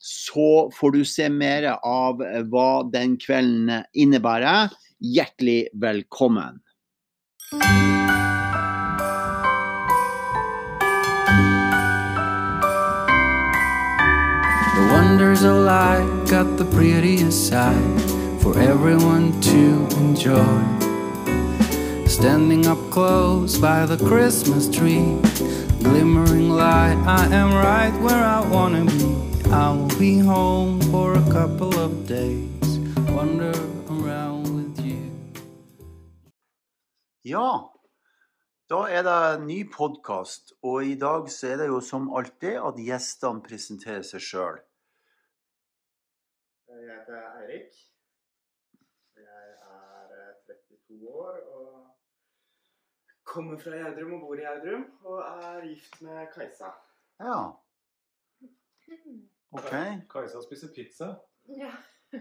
så får du se mer av eh, hva den kvelden eh, innebærer. Hjertelig velkommen. The wonders of life got the prettiest side for everyone to enjoy. Standing up close by the Christmas tree, glimmering light, I am right where I wanna be. I will be home for a couple of days, wander around with you. Ja, da er det en ny podkast, og i dag så er det jo som alltid at gjestene presenterer seg sjøl. Jeg heter Eirik. Jeg er eh, 32 år og kommer fra Gjerdrum og bor i Gjerdrum. Og er gift med Kajsa. Ja, OK. Kajsa spiser pizza, Ja.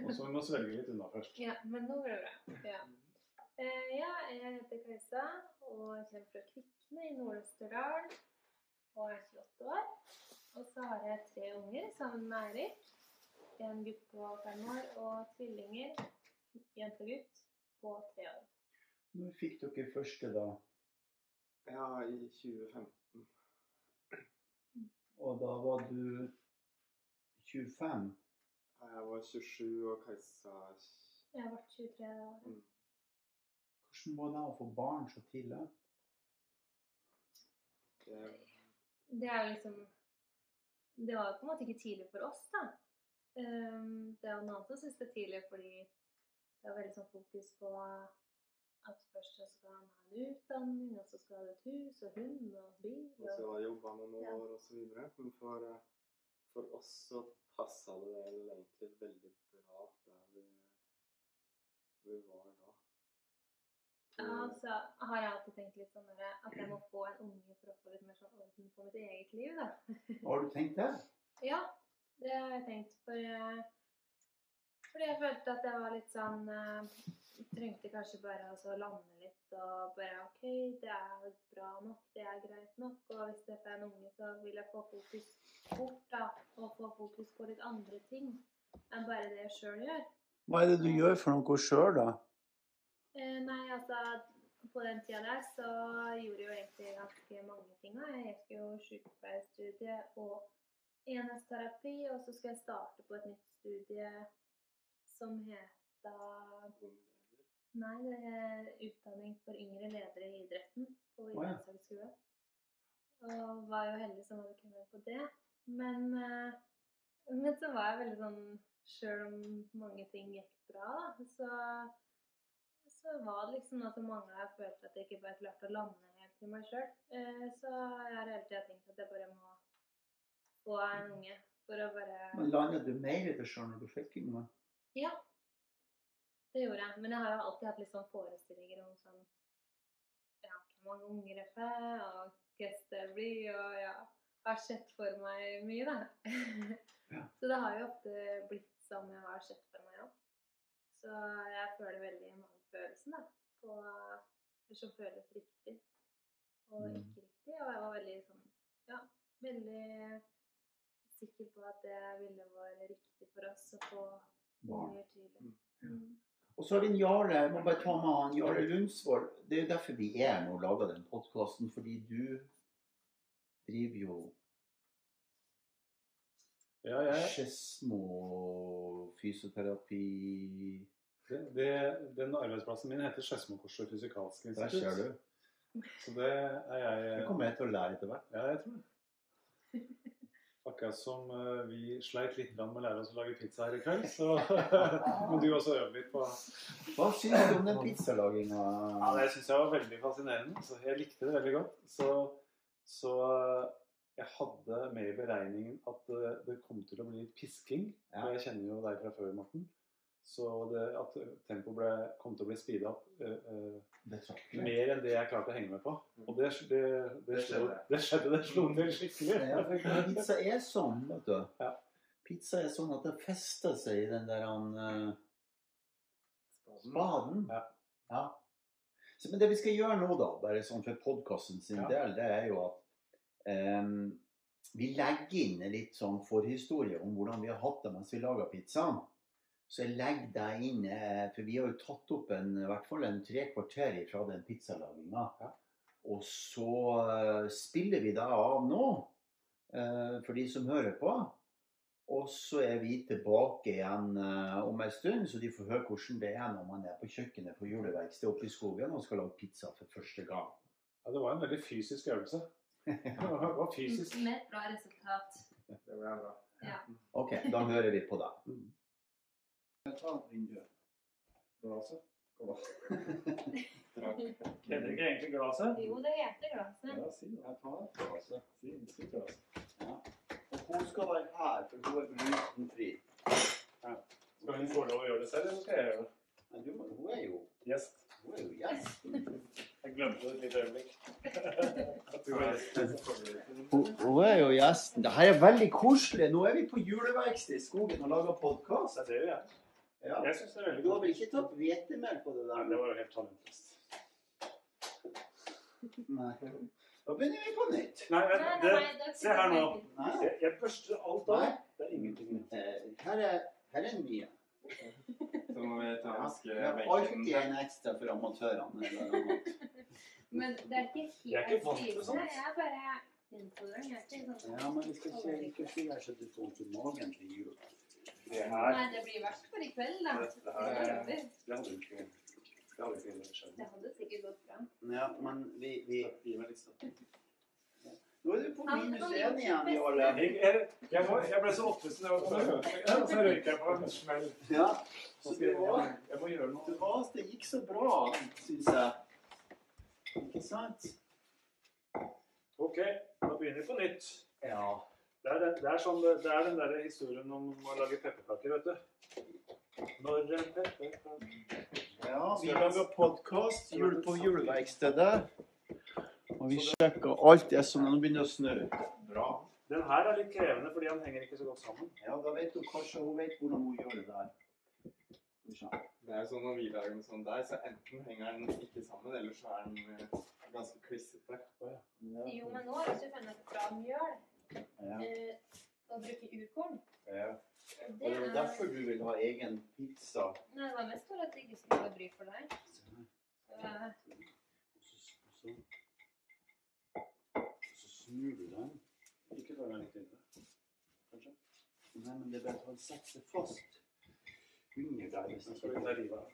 og så må vi svelge litt unna først. ja, men nå går det bra. Ja. Uh, ja, jeg heter Kajsa og kommer fra Kvikne i Nord-Østerdal og er 28 år. Og så har jeg tre unger sammen med Eirik. En gutt på fem år og tvillinger, jente og gutt, på tre år. Når fikk dere første, da? Ja, i 2015. Og da var du 25? Jeg var 27 og Kajsa Jeg vært 23 da. Mm. Hvordan var det å få barn så tidlig? det, Det er liksom Det var jo på en måte ikke tidlig for oss, da. Ehm, Det er jo noen som syns det er tidlig fordi det er veldig sånn fokus på at først så skal man ha en utdanning, og så skal ha et hus og hund og bil. Og så jobbe jobba noen Ja. år og så videre. Men for, eh, for oss så passa det vel egentlig veldig bra der vi, vi var da. ja, så har jeg alltid tenkt litt sånn at jeg må få en unge for å få litt mer sånn orden på mitt eget liv, da. Har du tenkt det? Ja, det har jeg tenkt. For, eh, fordi jeg følte at jeg var litt sånn eh, Trengte kanskje bare å altså, lande litt og bare OK, det er bra nok, det er greit nok. Og hvis dette er en unge, så vil jeg få fokus bort, da. Og få fokus på litt andre ting enn bare det jeg sjøl gjør. Hva er det du gjør for noe sjøl, da? Eh, nei, altså På den tida der så gjorde jeg jo egentlig ganske mange ting. Jeg gikk jo sykepleierstudie og enhetsterapi, og så skal jeg starte på et nytt studie som heter Nei, det er utdanning for yngre ledere i idretten på ja. Og var jo heldig som hadde kommet på det. Men, eh, men så var jeg veldig sånn Sjøl om mange ting gikk bra, da, så, så var det liksom noe som mangla. Jeg følte at jeg ikke bare klarte å lande helt i meg sjøl. Så jeg har hele tida tenkt at jeg bare må få en unge for å bare Men Landet du mer i deg sjøl når du fikk unge? Ja, det gjorde jeg. Men jeg har jo alltid hatt litt sånn forestillinger om sånn Ja, hvor mange unger jeg får, og hvordan det blir, og ja Har sett for meg mye, da. Ja. Så det har jo ofte blitt som jeg har sett for meg òg. Så jeg føler veldig magefølelsen, da, på det som føles riktig og Mm. ikke riktig. Og jeg var veldig sånn Ja, veldig sikker på at det ville være riktig for oss å få unger tidlig. Mm. Og så har vi en Jarle, jeg må bare ta med han, Jarle Lundsvold. Det er jo derfor vi er nå og lager den podkasten, fordi du driver jo Ja, jeg, Skedsmo fysioterapi Det, det, den arbeidsplassen min heter Skedsmokorset fysikalske Der ser institutt. du. Så det er jeg Det kommer jeg til å lære etter hvert. Ja, jeg tror det. Akkurat som eh, vi sleit litt med å lære oss å lage pizza her i kveld, så må du også øve litt på Hva syns du om den pizzalaginga? Ja, Det syns jeg var veldig fascinerende. Så jeg likte det veldig godt. Så, så eh, jeg hadde med i beregningen at det, det kom til å bli litt pisking. Ja. For jeg kjenner jo deg fra før, Morten. Så det, at tempoet kom til å bli speeda opp uh, uh, mer enn det jeg klarte å henge med på. Og det, det, det, Det skjedde. det skjedde. Det slo til skikkelig. Ja, for pizza er sånn, vet du. Ja. Pizza er sånn at det fester seg i den der han, uh, spaden. Ja. Ja. Så, men det vi skal gjøre nå, da, bare sånn for podkasten sin Ja. del, det er jo at um, vi legger inn litt sånn forhistorie om hvordan vi har hatt det mens vi lager pizzaen. Så jeg legger deg inn, eh, for vi har jo tatt opp en, i hvert fall en tre kvarter fra den pizzalaginga. Ja. Og så eh, spiller vi deg av nå, eh, for de som hører på. Og så er vi tilbake igjen om en stund, så de får høre hvordan det er når man er på kjøkkenet på juleverksted oppe i skogen og skal lage pizza for første gang. Ja, det var en veldig fysisk øvelse. Det var fysisk. Med et bra resultat. Det ble bra. Ja. OK, da hører vi på deg. Mm. Glaset. Heter ikke egentlig glaset? Jo, det heter glasset. Ja, si det. Jeg tar glaset. Si, si glasset. Og hun skal være her, for hun er glutenfri. Skal hun få lov å gjøre det selv, eller skal jeg gjøre det? Men du, hun er jo, Gjest. hun er jo gjest. Jeg glemte det et lite øyeblikk. Hun, er jo gjesten. Det her er veldig koselig. Nå er vi på juleverksted i skogen og lager podkast. Det er det jeg. Ja. Jeg syns det er veldig godt. Du har vel ikke tatt hvetemel på det der? Nei, det var jo helt talentløst. Nei. Da begynner vi på nytt. Nei, nei, Det, nei, se her nå. Jeg, jeg børster alt av. Det er ingenting. nytt. Her er, her er mye. Så må vi ta har alltid en ekstra for amatørene. Men det er ikke Jeg er helt ikke vant til sånt. Jeg er bare sånn Ja, men vi skal si her så du får vondt i magen til jul. Det her Nei, det blir verst for i kveld, da. Det- det Det her er. Det hadde jo ikke Det hadde ikke skjedd. Det hadde sikkert gått bra. Ja, men vi, vi Gi meg litt støtte. Nå er du på minus én igjen. Jeg, ble så opphisset var på Så røyker jeg på en smell. Ja, Så så du jeg, jeg må gjøre noe. var, det gikk så bra, syns jeg. Ikke sant? OK, da begynner vi på nytt. Ja. Det er, den- det er, sånn, det er den der historien om å lage pepperkaker, vet du. Når en pepperkake ja vi lager podkast jul på juleverkstedet. Og vi sjekker alt det som Nå begynner å snø. Bra. Den her er litt krevende fordi den henger ikke så godt sammen. Ja, da vet hun kanskje hun vet hvordan hun gjør det der. Det er jo sånn Når vi lager den sånn der, så enten henger den ikke sammen, eller så er den eh, ganske klissete. Ja. Jo, men nå har vi funnet et bra mjøl. Ja. Eh, å bruke urkorn. Ja. Det det er er derfor du vil ha egen pizza. Nei, det var mest for at det ikke skulle bli bry for deg. Så, eh, så, så, så snur du den. Ikke ta den litt inne. Kanskje. Nei, men det er bare at han setter seg fast under der. Hvis Så den skal ta livet av.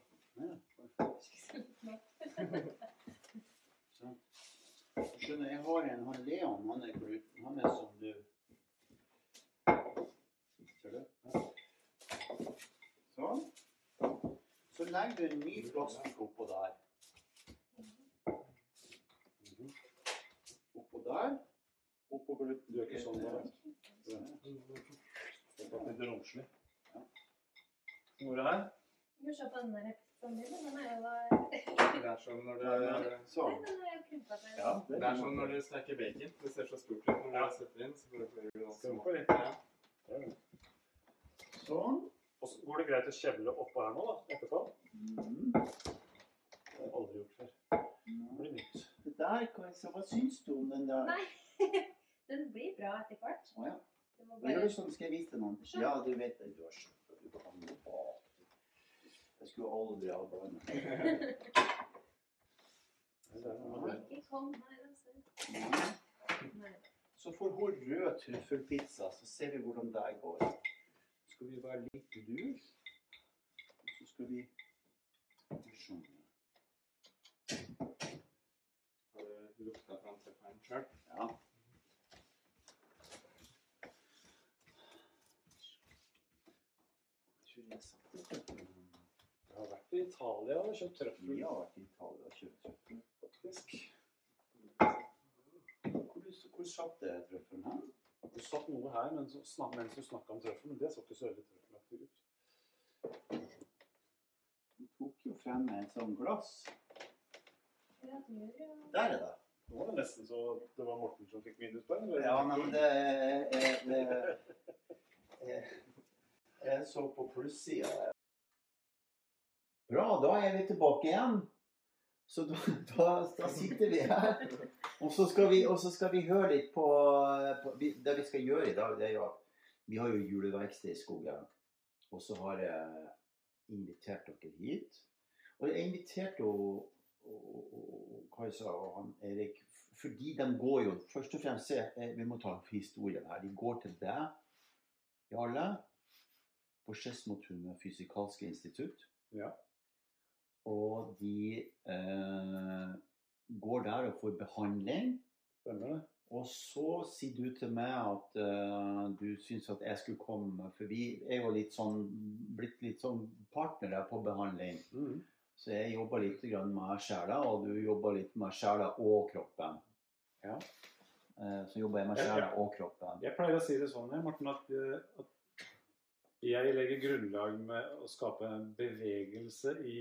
Skjønner, jeg har en, han Leon, han er. Han er som du. Ser du? Sånn. Så legger du en ny plastikk oppå der. Mhm. Oppå der. Oppå gluten. Du er ikke sånn da? Ja. Det er litt romslig. Hvor er det her? Du se på den der Det er sånn når du, jo. Ja, det er sånn når du steker bacon. Det ser så stort ut når du setter inn. Så blir det små. Ja. Sånn. Og så går det greit å kjevle oppå her nå, da, etterpå. Mhm. Det har jeg aldri gjort før. Det blir nytt. Det der, hva, hva syns du om den der? Nei. Den blir bra etter hvert. Å ja. Du må Hva gjør du sånn? Skal jeg vise deg noen? Ja, du vet det. Du har skjønt at du kan gå bak. Jeg skulle aldri ha. Nei. Så får hun rød trøffelpizza, så ser vi hvordan det går. Så skal vi være litt lur. Og så skal vi Skjønne. Har du lukta fram trefferen sjøl? Ja. I Italia og kjøpt trøffel, Vi har vært i Italia og kjøpt trøffel. faktisk. Hvor, hvor satt det trøffelen her? Du satt noe her mens, du snak- mens du snakka om trøffel, men det så ikke så veldig trøffelaktig ut. Du tok jo frem et sånt glass. Det Der er det. Nå var det nesten så det var Morten som fikk minuspoeng. eller? Ja, men det er, det er, Jeg så på plussida. Bra, da er vi tilbake igjen. Så da, da, da sitter vi her. Og så skal vi, skal vi høre litt på, på vi, Det vi skal gjøre i dag, det er jo at vi har jo juleverksted i skogen. Og så har jeg invitert dere hit. Og jeg inviterte og, og, Kajsa og han Erik fordi de går jo Først og fremst eh, vi må ta historien her. De går til deg, Jarle, på Skedsmotunet fysikalske institutt. Ja. Og de eh, går der og får behandling. Stemmer det? Og så sier du til meg at eh, du syns at jeg skulle komme, for vi er jo litt sånn, blitt litt sånn partnere på behandling. Mm. Så jeg jobber litt grann med sjela, og du jobber litt med sjela og kroppen. Ja. Eh, Så jobber jeg med sjela og kroppen. Jeg pleier å si det sånn, Morten, at, eh, at jeg legger grunnlag med å skape en bevegelse i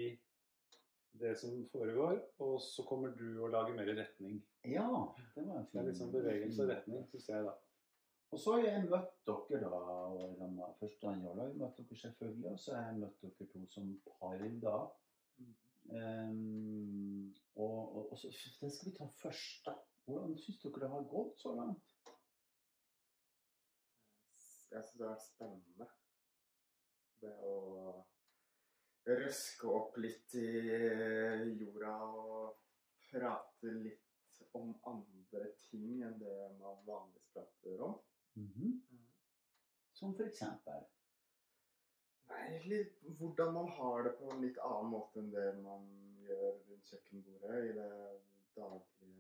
det som foregår, og så kommer du å lage mer retning. Ja, det var en fin. Det er litt sånn bevegelse og retning, syns jeg, da. Og så har jeg møtt dere, da. og de- Først da jeg møtt dere selvfølgelig, og så har jeg møtt dere to som par, da. Um, og, og, og så, det skal vi ta først, da. Hvordan syns dere det har gått så langt? Jeg syns det har vært spennende. Det å røske opp litt i jorda og prate litt om andre ting enn det man vanligvis prater om. Mhm. Som for eksempel? Nei, litt hvordan man har det på en litt annen måte enn det man gjør rundt kjøkkenbordet i det daglige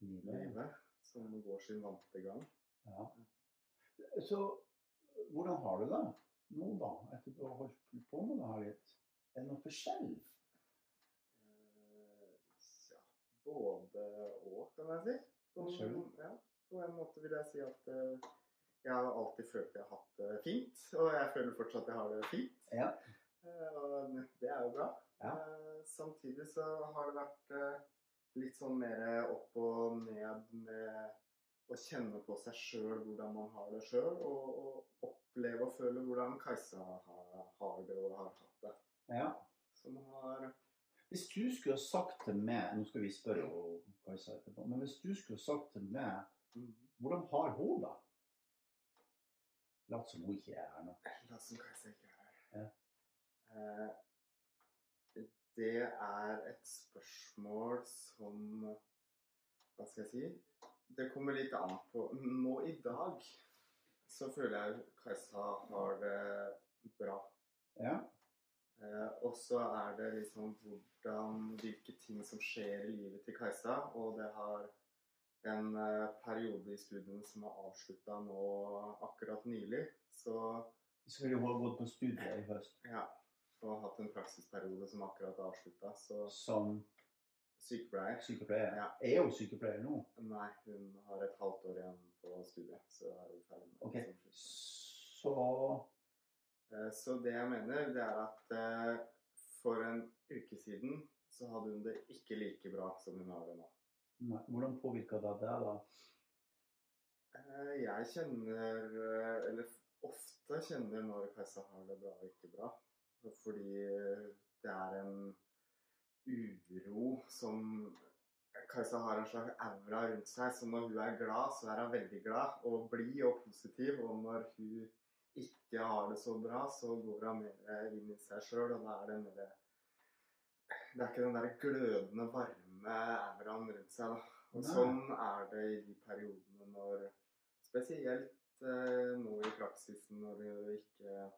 Livet? livet, som går sin vante gang. Ja. Så hvordan har du det nå, da? Etter å ha holdt på med det her litt? Er det noe forskjell? Uh, Ja, både og, kan jeg si. På, ja, på en måte vil jeg si at uh, jeg har alltid følt jeg har hatt det fint, og jeg føler fortsatt at jeg har det fint. Ja. Uh, Og det er jo bra. Ja. Samtidig så har det vært litt sånn mer opp og ned med å kjenne på seg sjøl hvordan man har det sjøl, og, og oppleve og føle hvordan Kajsa har, har det og har hatt det. ja. Som har Hvis du skulle ha sagt til meg Nå skal vi spørre om Kajsa etterpå. Men hvis du skulle ha sagt til meg Hvordan har hun det? Lat som hun ikke er her nå. La oss som Kajsa ikke er her. Ja. Eh, det er et spørsmål som Hva skal jeg si? Det kommer litt an på Nå i dag så føler jeg Kajsa har det bra. Ja. Eh, og så er det liksom hvordan Hvilke ting som skjer i livet til Kajsa. Og det har en eh, periode i studiene som er avslutta nå akkurat nylig. Så Så hun har gått på studiet i høst ja. Og hatt en praksisperiode som akkurat er avslutta. Så som sykepleier. sykepleier. Ja. Er hun sykepleier nå? Nei, hun har et halvt år igjen på studiet. Så er hun ferdig med Ok. det. Så Eh, Så det jeg mener, det er at eh, for en uke siden så hadde hun det ikke like bra som hun har det nå. nei, Hvordan påvirka det deg, da? Eh, Jeg kjenner, eller ofte kjenner når Kajsa har det bra og ikke bra. Fordi det er en uro som Kajsa har en slags aura rundt seg. Så når hun er glad, så er hun veldig glad og blid og positiv. Og når hun ikke har det så bra, så går hun mer inn i seg sjøl, og da er det mer Det er ikke den der glødende, varme auraen rundt seg. da. Og Nei. sånn er det i de periodene når Spesielt eh, nå i praksisen når du ikke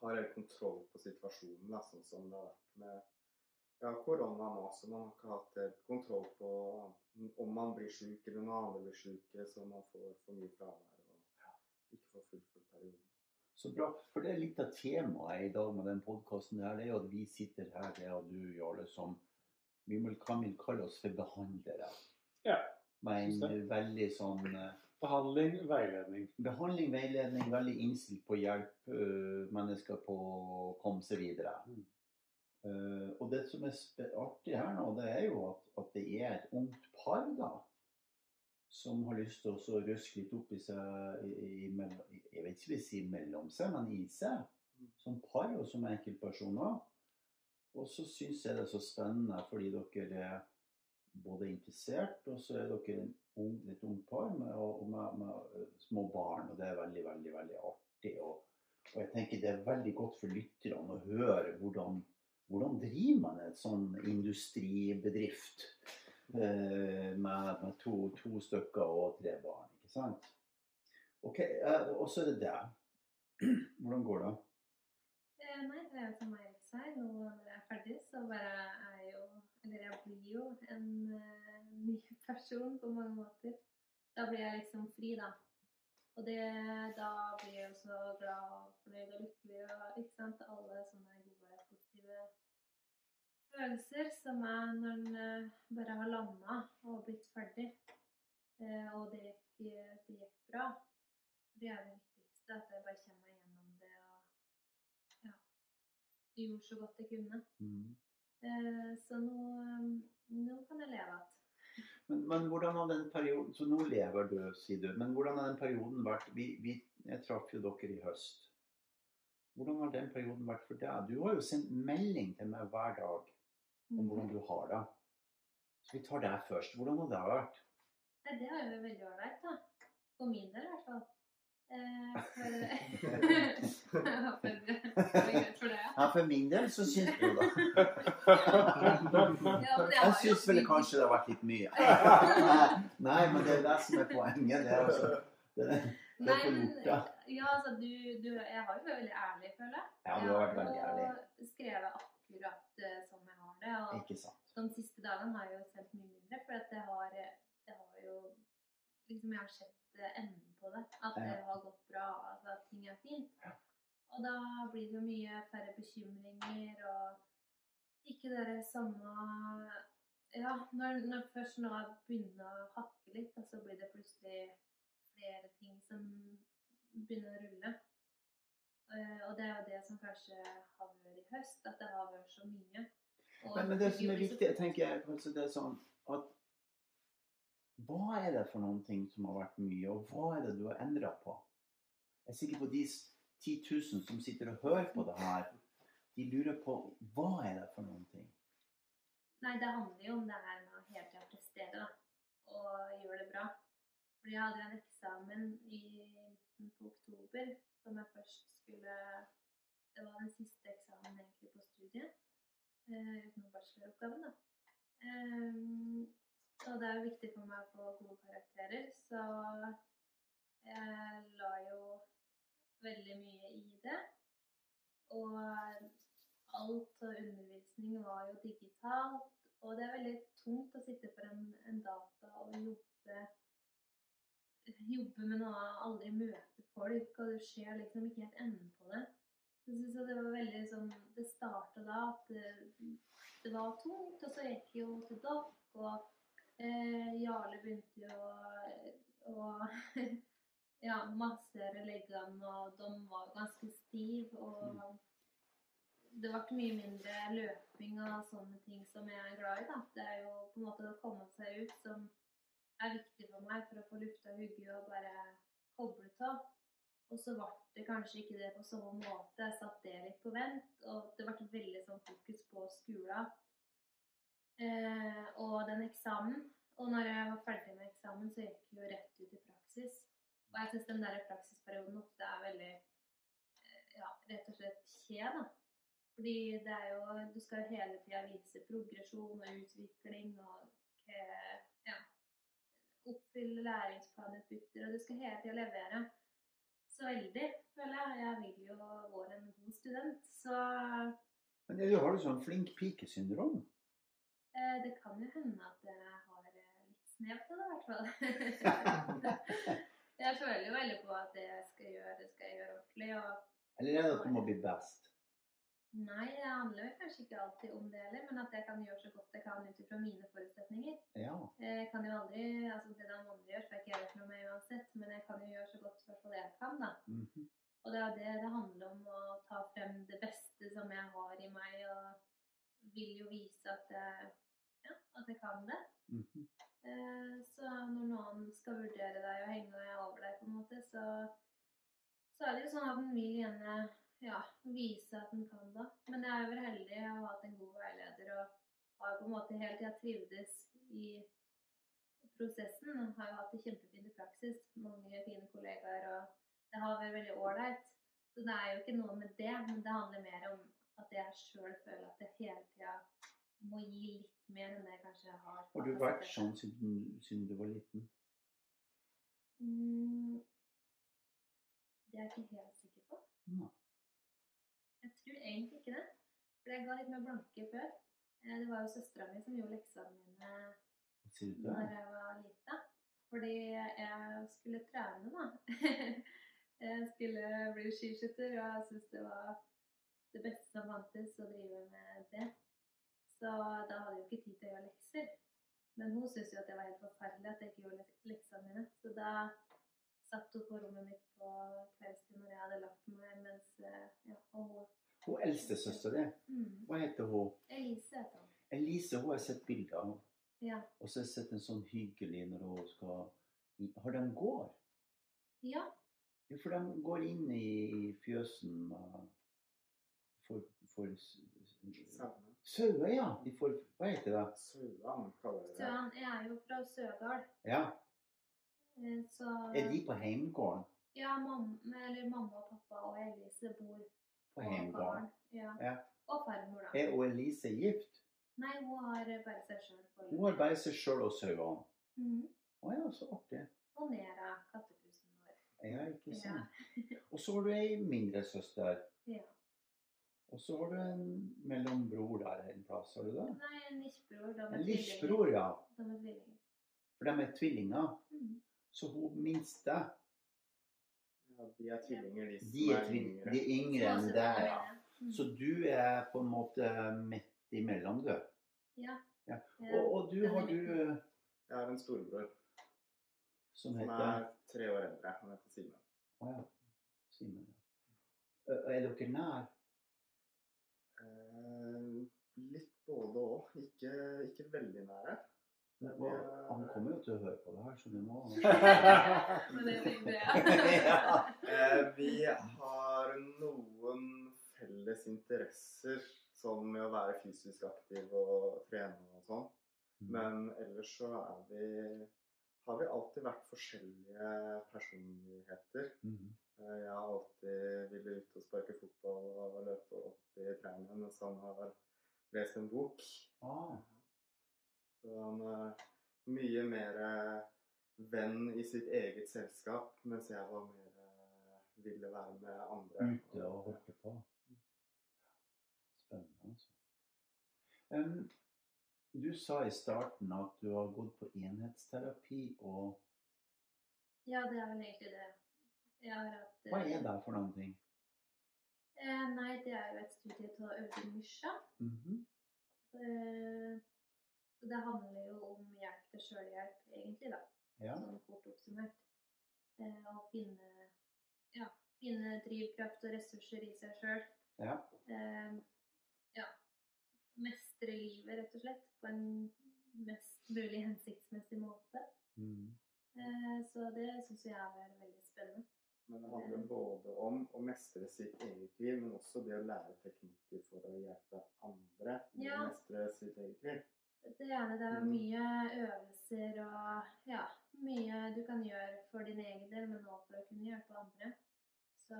har helt kontroll på situasjonen, da, sånn som det har vært med ja, korona nå, så man har ikke hatt helt kontroll på om man blir syk eller noen andre blir syke, så man får for mye fravær og ikke får fullført perioden. Så bra. For det er litt av temaet i dag med den podkasten her, det er jo at vi sitter her, det og du, Jarle, som vi vil, kan vel kalle oss for behandlere. Ja. Med en veldig sånn eh, Behandling, veiledning. behandling, veiledning, veldig innstilt på å hjelpe øh, mennesker på å komme seg videre. Mm. Eh, og det som er artig her nå, det er jo at, at det er et ungt par da, som har lyst til å røske litt opp i seg, i, i, i, jeg vet ikke om vi sier mellom seg, men i seg, som par og som enkeltpersoner. Og så syns jeg det er så spennende fordi dere er både interessert, og så er dere en ung, et ungt par med, og med, med små barn. Og det er veldig, veldig, veldig artig. Og, og jeg tenker det er veldig godt for lytterne å høre hvordan, hvordan driver man et sånn industribedrift eh, med, med to, to stykker og tre barn. ikke sant? Ok, eh, Og så er det det. Hvordan går det? Eh, nei, det er meg som Eirik sa, nå når jeg er ferdig, så bare er jo Eller jeg blir jo en uh, ny person på mange måter. Da blir jeg liksom fri, da. Og det, da blir jeg jo så glad og fornøyd og lykkelig og ikke sant. Alle sånne følelser som er når en eh, bare har landa og blitt ferdig. Eh, og det gikk, det gikk bra. Det er det viktigste, at jeg bare kommer meg gjennom det og ja, gjorde så godt jeg kunne. Mm. Eh, så nå, eh, nå kan jeg leve igjen. Men, men hvordan har den perioden Så nå lever du, sier du. Men hvordan har den perioden vært vi, vi, Jeg traff jo dere i høst. Hvordan har den perioden vært for deg? Du har jo sendt melding til meg hver dag om hvordan du har det. Så vi tar deg først. Hvordan har det vært? Nei, det har jo veldig ålreit, da. For min del i hvert fall. Eh. Ja, for min del så syns du det. Jeg syns vel kanskje det har vært litt mye. Nei, men det er det som er poenget. Det er, altså, det det Nei, er men ja, altså, du, du Jeg har jo vært veldig ærlig, føler jeg. Ja, du har vært veldig ærlig. Og skrevet akkurat eh, har det. Og Ikke sant. de siste dagene har jeg jo sendt mye mindre, for at det har, det har jo liksom Jeg har sett eh, enden på det. At det har gått bra, altså at ting er fint. Og da blir det jo mye færre bekymringer og ikke det samme Ja, når, når først nå begynner å hakke litt, så blir det plutselig flere ting som begynner å rulle. Eh, og det er jo det som kanskje har vært i høst, at det har vært så mye. Men, men det som er viktig, jeg tenker jeg, kanskje det er sånn at Hva er det for noen ting som har vært mye, og hva er det du har endra på? Jeg er sikker på de 10 000 som sitter og hører på det her, de lurer på hva er det for noen ting? Nei, det handler jo om det her med å hele tida prestere da, og gjøre det bra. Fordi jeg hadde en eksamen i midten på oktober som jeg først skulle Det var den siste eksamen egentlig på studiet, utenom bacheloroppgaven, da. Ehm, og det er jo viktig for meg å få gode karakterer, så jeg la jo veldig mye i det. Og alt av undervisning var jo digitalt. Og det er veldig tungt å sitte for en, en data og jobbe, jobbe med noe aldri møte folk, og det skjer liksom ikke helt enden på det. Så jeg synes at det var veldig sånn Det starta da at det, det var tungt, og så gikk jeg jo til dokk, og eh, Jarle begynte jo å, å ja, massere leggene, og de var ganske stive. og det ble mye mindre løping og sånne ting som jeg er glad i. da. Det er jo på en måte å komme seg ut som er viktig for meg for å få lufta hugget og bare koble av. Og så ble det kanskje ikke det på samme måte. Jeg satte det litt på vent. Og det ble veldig sånn fokus på skolen eh, og den eksamen. Og når jeg var ferdig med eksamen, så gikk jeg jo rett ut i praksis. Og jeg syns den der praksisperioden ofte er veldig eh, ja, rett og slett kje, da. Fordi det er jo Du skal jo hele tida vise progresjon og utvikling og ja, oppfylle læringsplanutbytter, og du skal hele tida levere. Så veldig, føler jeg. Jeg vil jo være en god student. Så Men du har jo sånn flink pike-syndrom. Eh, det kan jo hende at jeg har litt snev til det, i hvert fall. jeg føler jo veldig på at det jeg skal gjøre, det skal jeg gjøre ordentlig. Og Eller er det at du må bli best? Nei, det handler jo kanskje ikke alltid om det heller, men at jeg kan gjøre så godt jeg kan ut ifra mine forutsetninger. Ja. Jeg kan jo aldri, altså Det den andre gjør, får jeg ikke gjøre noe med uansett, men jeg kan jo gjøre så godt hvert fall jeg kan. da. Mhm. Og det er det det handler om, å ta frem det beste som jeg har i meg, og vil jo vise at jeg, ja, at jeg kan det. Mm -hmm. Så når noen skal vurdere deg og henge over deg, på en måte, så, så er det jo sånn at en vil gjerne ja, vise at en kan det. Men jeg er vel heldig å ha hatt en god veileder og har på en måte hele tida trivdes i prosessen. Har jo hatt det kjempefint i praksis. Mange fine kollegaer, og det har vært veldig ålreit. Så det er jo ikke noe med det, men det handler mer om at jeg sjøl føler at jeg hele tida må gi litt mer enn det jeg kanskje har. Har du vært sånn siden, siden du var liten? Mm, det er jeg ikke helt sikker på. Nei. Tror egentlig ikke det. For jeg ga litt mer blanke før. Eh, Det var jo søstera mi som gjorde leksene mine da jeg var lita. Fordi jeg skulle trene, da. Jeg skulle bli skiskytter, og jeg syntes det var det beste som fantes å drive med det. Så da hadde jeg jo ikke tid til å gjøre lekser. Men hun syntes jo at det var helt forferdelig at jeg ikke gjorde leksene mine. Så da satt hun på rommet mitt på kveldstid når jeg hadde lagt meg, mens eh, ja, og hun Hun eldste søster det? mm, hva heter hun? Elise heter hun. Elise, hun har jeg sett bilder av. Ja. Og så har jeg sett en sånn hyggelig når hun skal Har de gård? ja. Ja, for de går inn i fjøsen får Sauene. Sauer, ja. De får Hva heter det? Sauene kaller det. Jeg er jo fra Sørdal, Ja. eh, så Er de på heimgården? Ja, mamma, eller mamma og pappa og Elise bor På barn. Ja. Ja. Og farmor, da. Er hun Elise gift? Nei, hun har bare seg sjøl Hun har bare seg sjøl og sauene. Mhm. Å ja, så artig. Og Nera, kattepusen vår. Ja, ikke Ja. Og så har du ei mindre søster. ja. Og så har du en mellombror der en plass, har du det? Nei, en lillebror. En lillebror, ja. De er tvillinger. For de er tvillinger. Mhm. Så hun minste, De er tvillinger, de som de er, tvil- yngre. de er yngre enn deg, ja. Så du er på en måte midt imellom, du. Ja. Ja. Og, og du er har du Jeg har en storebror som som er tre år eldre. Han heter Simen. Å ja. Simen. ja. Er dere nær? Eh, litt både òg. Ikke, ikke veldig nære. Hva- Han kommer jo til å høre på det her, så du må Men det tenkte. Ja. Eh, vi har noen felles interesser, som med å være fysisk aktiv og trene og sånn. Mm. Men ellers så er vi har vi alltid vært forskjellige personligheter. Mhm. Eh, Jeg har alltid villet ut og sparke fotball og løpe opp i trærne, mens han har lest en bok. Ah, Så han er mye mer venn i sitt eget selskap, mens jeg var mer eh, ville være med andre. ute og holde på. Spennende, altså. Um, du sa i starten at du har gått på enhetsterapi, og Ja, det er vel egentlig det. Jeg har hatt hva er det for noen ting? Eh, nei, det er jo et studie av Audun Mysja. Mhm. Eh, så det handler jo om hjelp til sjølhjelp, egentlig, da. Ja. Sånn kort oppsummert. Eh, å finne, ja, finne drivkraft og ressurser i seg sjøl. Ja. Eh, ja. Mestre livet, rett og slett, på en mest mulig hensiktsmessig måte. Mm. Eh, så det syns jeg er veldig spennende. Men det handler både om å mestre sitt eget liv, men også det å lære teknikker for å hjelpe andre i Ja. å mestre sitt eget liv. Det ene det er Mhm. mye øvelser og ja, mye du kan gjøre for din egen del, men også for å kunne hjelpe andre. Så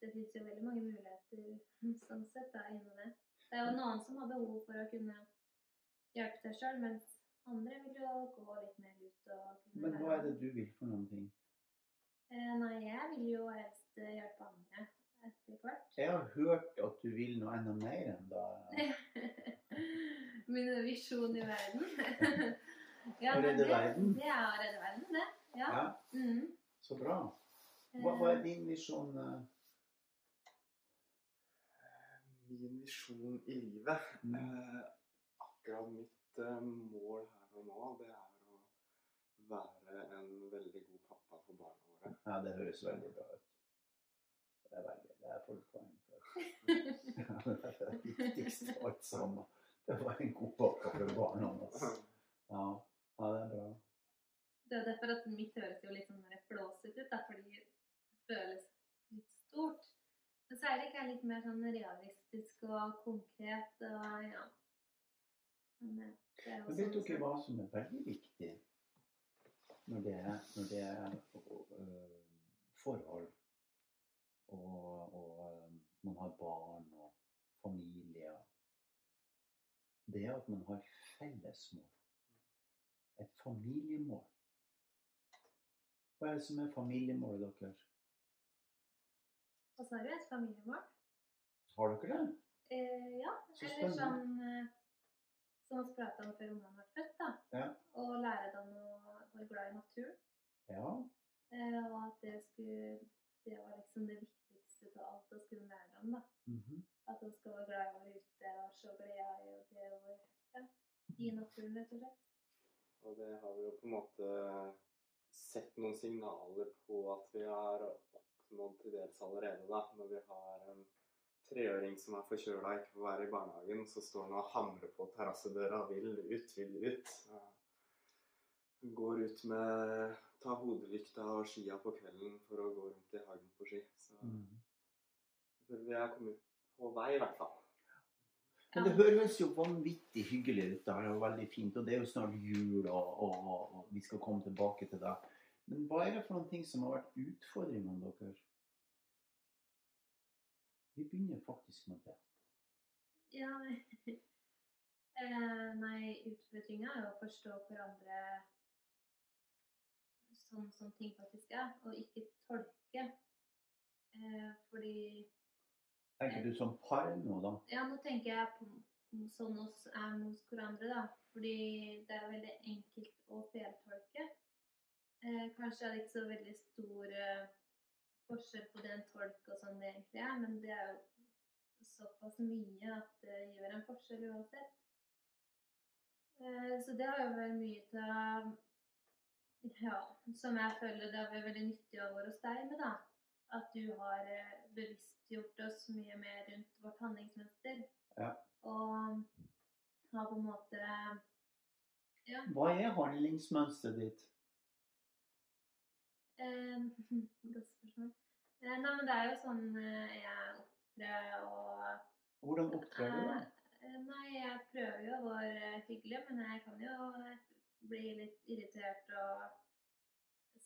det fins jo veldig mange muligheter sånn sett da, innen det. Det er jo noen som har behov for å kunne hjelpe seg sjøl, mens andre vil jo gå litt mer ut og kunne Men hva er det du vil for noen ting? Eh, nei, jeg vil jo helst eh, hjelpe andre. etter hvert. Jeg har hørt at du vil noe enda mer enn da. Min visjon i verden. Å redde verden? Det er å redde verden, det. Ja. Ja, Mm. så bra. Hva, hva er din visjon? eh? Min visjon i livet Mm. eh, Akkurat mitt eh, mål her og nå, det er å være en veldig god pappa for barna våre. Ja, det høres veldig bra ut. Det er veldig, det er full poeng for. det er det viktigste av alt sammen. Det var en god pakke for barna. Altså. Ja. ja, det er bra. Det er derfor at mitt høres jo litt sånn flåsete ut, da, fordi det føles litt stort. Men så er det ikke litt mer sånn realistisk og konkret og ja. Men vet sånn dere hva som er veldig viktig når det når det er øh, forhold og, og øh, man har barn og familie Det er at man har felles mål. Et familiemål. Hva er det som er familiemålet deres? Så har du et familiemål. Har dere det? Eh, ja, Så eller sånn eh, som vi prata om før ungene ble født, da. Ja. Og lære dem å være glad i naturen. Ja. Eh, og at det skulle Det var liksom det viktigste av alt å skulle lære dem, da. Mhm. At han skal være glad i å være ute og se gleda i og det å ja, i naturen, rett og slett. Og det har vi jo på en måte sett noen signaler på at vi har oppnådd til dels allerede, da. Når vi har en treåring som er forkjøla og ikke får være i barnehagen, så står han og hamrer på terrassedøra. Vil ut, vil ut. Går ut med Ta hodelykta og skia på kvelden for å gå rundt i hagen på ski. Så Mhm. jeg føler vi er kommet på vei, i hvert fall. Men det høres jo vanvittig hyggelig ut. Det er jo veldig fint. Og det er jo snart jul, og, og, og, vi skal komme tilbake til det. Men hva er det for noen ting som har vært utfordringene deres? Vi begynner faktisk med det. Ja, eh, nei, utfordringa er jo å forstå hverandre sånn som ting faktisk er, og ikke tolke. Eh, fordi Tenker du som par nå, da? Ja, nå tenker jeg på sånn oss er mot hverandre, da. Fordi det er veldig enkelt å feltolke. Eh, kanskje er det ikke så veldig stor eh, forskjell på det en tolk og sånn det egentlig er, men det er jo såpass mye at det gjør en forskjell uansett. Eh, så det har jo vært mye til Ja, som jeg føler det har vært veldig nyttig å være hos deg med, da. At du har eh, bevisstgjort oss mye mer rundt vårt handlingsmønster. Ja. Og har på en måte Ja. Hva er handlingsmønsteret ditt? Eh, godt spørsmål. Eh, nei, men det er jo sånn eh, jeg opptrer og Hvordan opptrer du, da? Eh, Nei, jeg prøver jo å være hyggelig, men jeg kan jo bli litt irritert og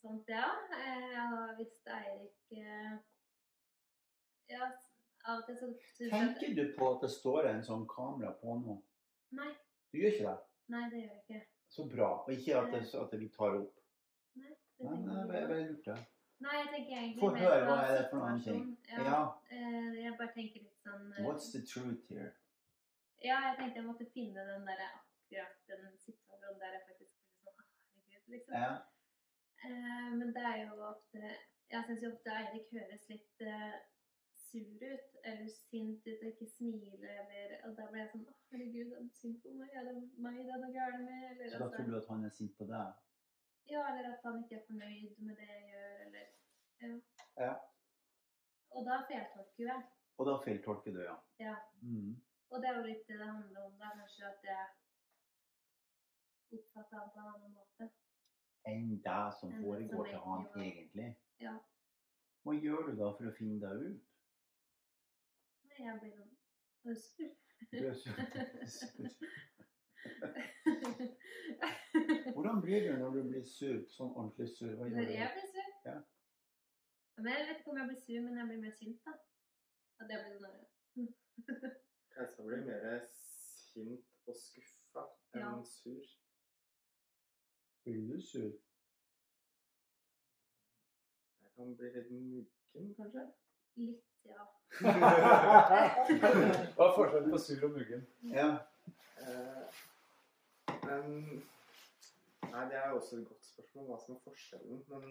sånt, ja. Eh, Og hvis Eirik eh, Ja, av og til så Tenker du på at det står en sånn kamera på nå? Nei, Du gjør ikke det? nei, det gjør jeg ikke. Så bra. Og ikke at, det, at vi tar opp. Nei, det Nei, nei, jeg. Nei, jeg tenker egentlig Få høre, hva er det for noen ting? situasjonen. Ja. Uh, Jeg bare tenker litt sånn uh, What's the truth here? Ja, jeg tenkte jeg måtte finne den der akkurat den situasjonen der jeg faktisk blir sånn herregud, liksom. Ja. Uh, men det er jo ofte Jeg syns jo ofte Eirik høres litt sur ut, eller sint ut, og ikke smiler, eller Og da blir jeg sånn Å, herregud, er du sint på meg? Er det meg det er noe galt med? Eller, Så da altså, tror du at han er sint på deg? ja, eller at han ikke er fornøyd med det jeg gjør, eller Ja. Ja. Og da feiltolker jeg. Og da feiltolker du, ja. Ja. Mm. Og det er jo litt det det handler om, da. Kanskje at jeg oppfatter han på en annen måte. Enn deg som foregår til han egentlig. Ja. Hva gjør du da for å finne deg ut? Jeg blir sånn «Å. Du er sur. Hvordan blir du når du blir sur? Sånn ordentlig sur? Hva Når jeg blir sur? Ja. Men jeg vet ikke om jeg blir sur, men jeg blir mer sint, da. At jeg blir sånn Kajsa blir mer sint og skuffa enn Ja. sur. Blir du sur? Jeg kan bli litt muggen, kanskje. Litt, ja. Hva er forskjellen på sur og muggen? Ja. Uh, um, Nei, det er jo også et godt spørsmål hva som er forskjellen. Men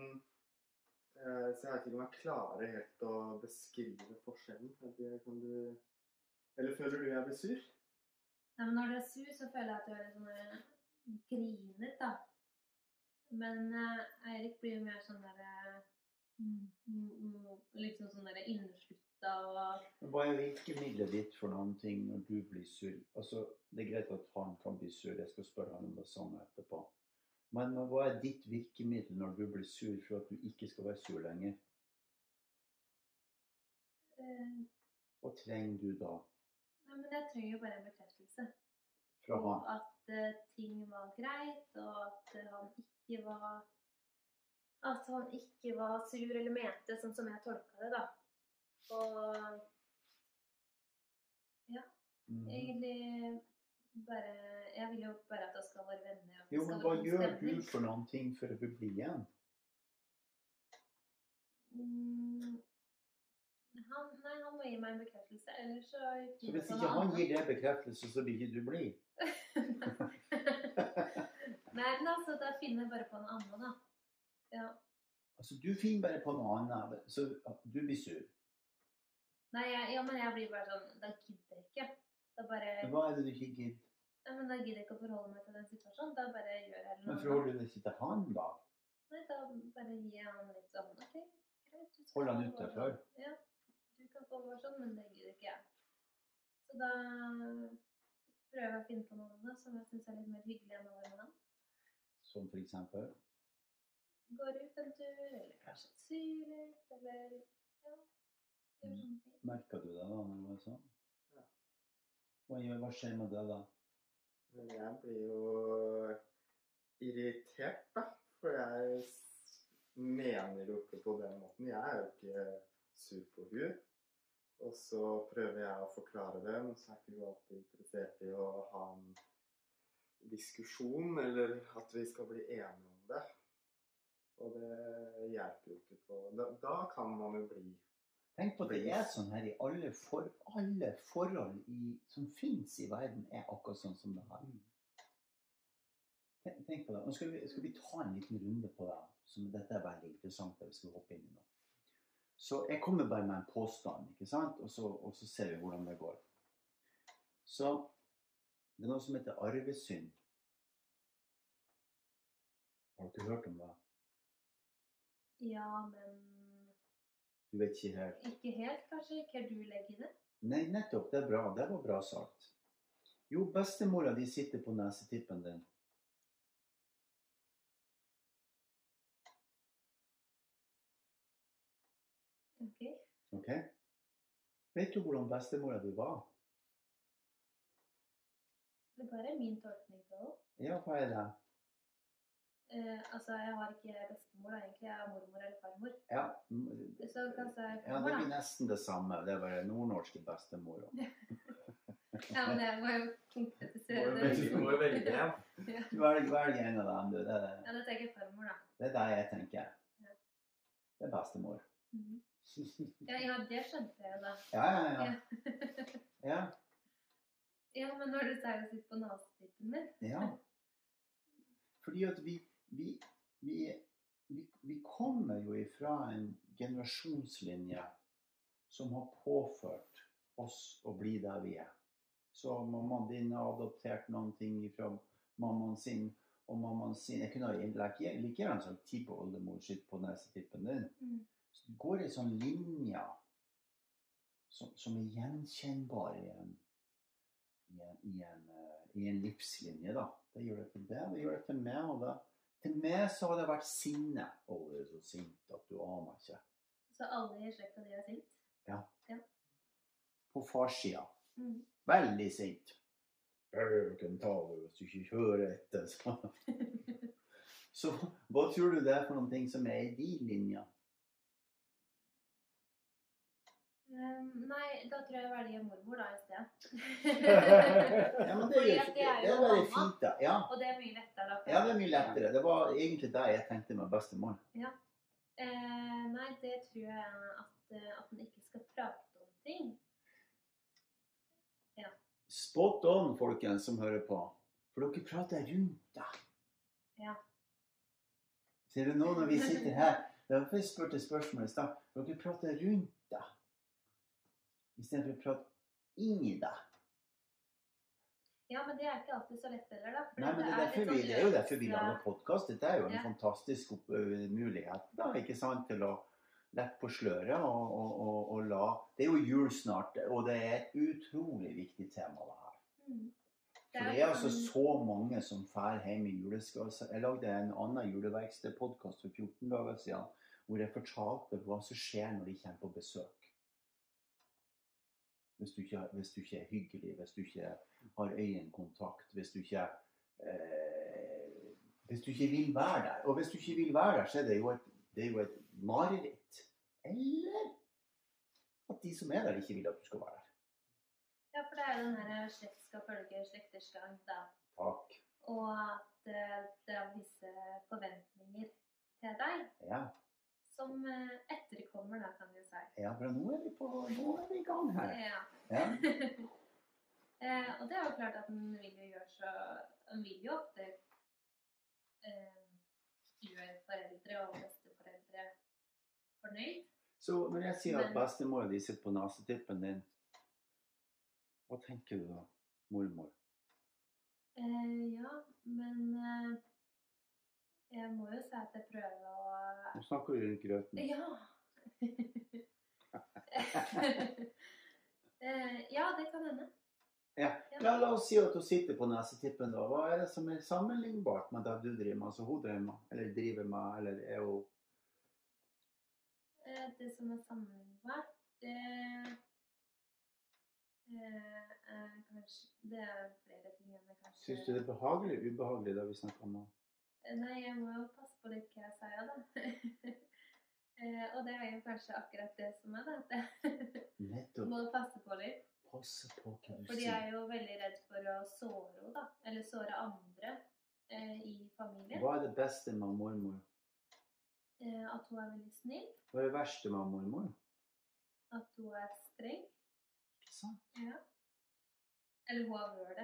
uh, Så jeg vet ikke om jeg klarer helt å beskrive forskjellen. Kan du Eller føler du jeg blir sur? Nei, men når du er sur, så føler jeg at du er litt sånn eh, grinet, da. Men uh, Eirik blir jo mer sånn derre Liksom sånn derre inneslutta og Hva er virkemidlet ditt for noen ting når du blir sur? Altså, Det er greit at han kan bli sur, jeg skal spørre han om det samme etterpå. Men men hva er ditt virkemiddel når du blir sur for at du ikke skal være sur lenger? eh, Hva trenger du da Nei, men jeg trenger jo bare en bekreftelse. fra han? at uh, ting var greit, og at eh, han ikke var At han ikke var sur eller mente sånn som jeg tolka det, da. Og Mhm. egentlig bare Jeg vil jo bare at vi skal være venner. Jo, men hva gjør du for noen ting for å bli igjen? Mm, han, nei, han må gi meg en bekreftelse, ellers så Så hvis ikke han gir deg bekreftelse, så vil ikke du bli? Nei, men altså, da finner jeg bare på en annen, da. Ja. Altså, du finner bare på noe annet, så du blir sur. Nei, jeg, ja, men jeg blir bare sånn Da gidder jeg ikke. Da bare Men hva er det du ikke gidder? Ja, men da gidder jeg ikke å forholde meg til den situasjonen. Da bare gjør jeg noe Men forholder du deg ikke til han, da? Nei, da bare gir jeg han litt sånn OK, greit. Holder Hold han sånn. Ja. Du kan få være sånn, men det gidder ikke jeg. Så da prøver jeg å finne på noe annet som jeg syns er litt mer hyggelig enn å være med han. Som for eksempel? Går ut en tur, eller kanskje syr litt, eller ja. Gjør sånne ting. Merka du det da når det var sånn? Ja. Hva, gjør, hva skjer med det da? Men jeg blir jo irritert, da. For jeg mener jo ikke på den måten. Jeg er jo ikke sur på henne. Og så prøver jeg å forklare det, men så er ikke hun alltid interessert i å ha en diskusjon, eller at vi skal bli enige om det. Og det hjelper jo ikke på Da, da kan man jo bli Tenk på at det er sånn her i alle, for, alle forhold i, som fins i verden, er akkurat sånn som det er. Tenk, tenk på det. Nå skal vi, skal vi ta en liten runde på det. Som, dette er veldig interessant. det vi skal hoppe inn i nå. Så jeg kommer bare med en påstand, ikke sant? Og så, og så ser vi hvordan det går. Så det er noe som heter arvesynd. Har dere hørt om det? Ja, men Du vet ikke helt? ikke helt, kanskje. Hva du legger i det? Nei, nettopp. Det er bra. Det var bra sagt. Jo, bestemora di sitter på nesetippen din. Ok. Ok? Vet du hvordan bestemora di var? Det er bare min tolkning av henne. Ja, hva er det? Eh, altså, jeg har ikke bestemor, da, egentlig. Jeg har mormor eller farmor. Ja, Så kanskje jeg ja, det farmor, blir nesten det samme. Det er bare nordnorske bestemor. Ja, men jeg må jo konkretisere. Ja. Velg, velg en av dem, du. Det er det, ja, da tenker jeg farmor, da. det er det jeg tenker. Ja. Det er bestemor. Mhm. Ja, ja, det skjønte jeg jo da. Ja, ja, ja. ja. Ja, men når du sier å sitte på nesetippen min Ja. Fordi at vi, vi, vi, vi, vi kommer jo ifra en generasjonslinje som har påført oss å bli der vi er. Så mammaen din har adoptert noen ting fra mammaen sin, og mammaen sin Jeg kunne like, gjerne sagt tippoldemor sitt på nesetippen din. Mm. Så det går en sånn linje som, som er gjenkjennbar i en, i en, i en, eh, i en livslinje, da. Det gjør det til det, det gjør det til meg. Og det, til meg så har det vært sinne. Å, du er så sint at du aner ikke. Så alle i slekta di er sint? Ja. På farssida. Mm. Veldig sint. Du kan ta det hvis du ikke kjører etter. Så. så hva tror du det er for noen ting som er i din linje? Um, nei, da tror jeg jeg velger mormor da i sted. Ja, men det, er, det er det jo er veldig fint, da. Ja. Og det er mye lettere da. ja, det er mye lettere. Det var egentlig det jeg tenkte med bestemor. Eh, nei, det tror jeg at, eh, at den ikke skal prate om ting. Spot on, folkens som hører på. For dere prater rundt det. Ja. Ser du nå når vi sitter her Derfor først spurte spørsmål i stad. Dere prater rundt istedenfor å prate inn i deg. Ja, men det er ikke alltid så lett heller, da. Nei, men det er, litt derfor vi, sånn det er jo derfor vi lager podkast. Dette er jo en Ja. fantastisk mulighet da, ikke sant, til å lette på sløret og, og, og, og la Det er jo jul snart, og det er et utrolig viktig tema, det her. Mm. For jo det er altså så mange som drar hjem i juleskatt. Jeg lagde en annen juleverkstedpodkast for 14 dager siden hvor jeg fortalte hva som skjer når de kommer på besøk. Hvis du ikke, hvis du ikke er hyggelig, hvis du ikke har øyekontakt, hvis du ikke eh, Hvis du ikke vil være der. Og hvis du ikke vil være der, så er det jo et, det er jo et mareritt. Eller at de som er der, ikke vil at du skal være der. Ja, for det er jo den her slekt skal følge slekters gang, da. Takk. Og at eh, det er visse forventninger til deg Ja. Som eh, etterkommer, da, kan du si. Ja, for nå er vi, på, nå er vi i gang her. Ja. Ja. eh, og det er jo klart at en vil jo gjøre så En vil jo ofte eh, gjøre foreldre og besteforeldre fornøyd. Så når jeg sier at bestemora di sitter på nesetippen din, hva tenker du da? Mormor? Eh, ja, men eh, jeg må jo si at jeg prøver å Nå snakker vi rundt grøten. Ja. Eh, ja, det kan hende. Ja. ja, la oss si at du sitter på nesetippen da. Hva er det som er sammenlignbart med det du driver med? Altså hun driver med, eller driver med, eller er hun Eh, det som er sammenlignbart, det eh, er kanskje Det er flere ting enn det kanskje Syns du det er behagelig eller ubehagelig det vi snakker om nå? Nei, jeg må jo passe på litt hva jeg sier, da. eh, og det er jo kanskje akkurat det som er det. Nettopp. må passe på litt. Passe på hva du For de jeg er jo veldig redd for å såre henne, da. Eller såre andre eh, i familien. Hva er det beste med mormor? Eh, at hun er veldig snill. Hva er det verste med mormor? At hun er streng. Ikke sant? Ja. Eller hun har vært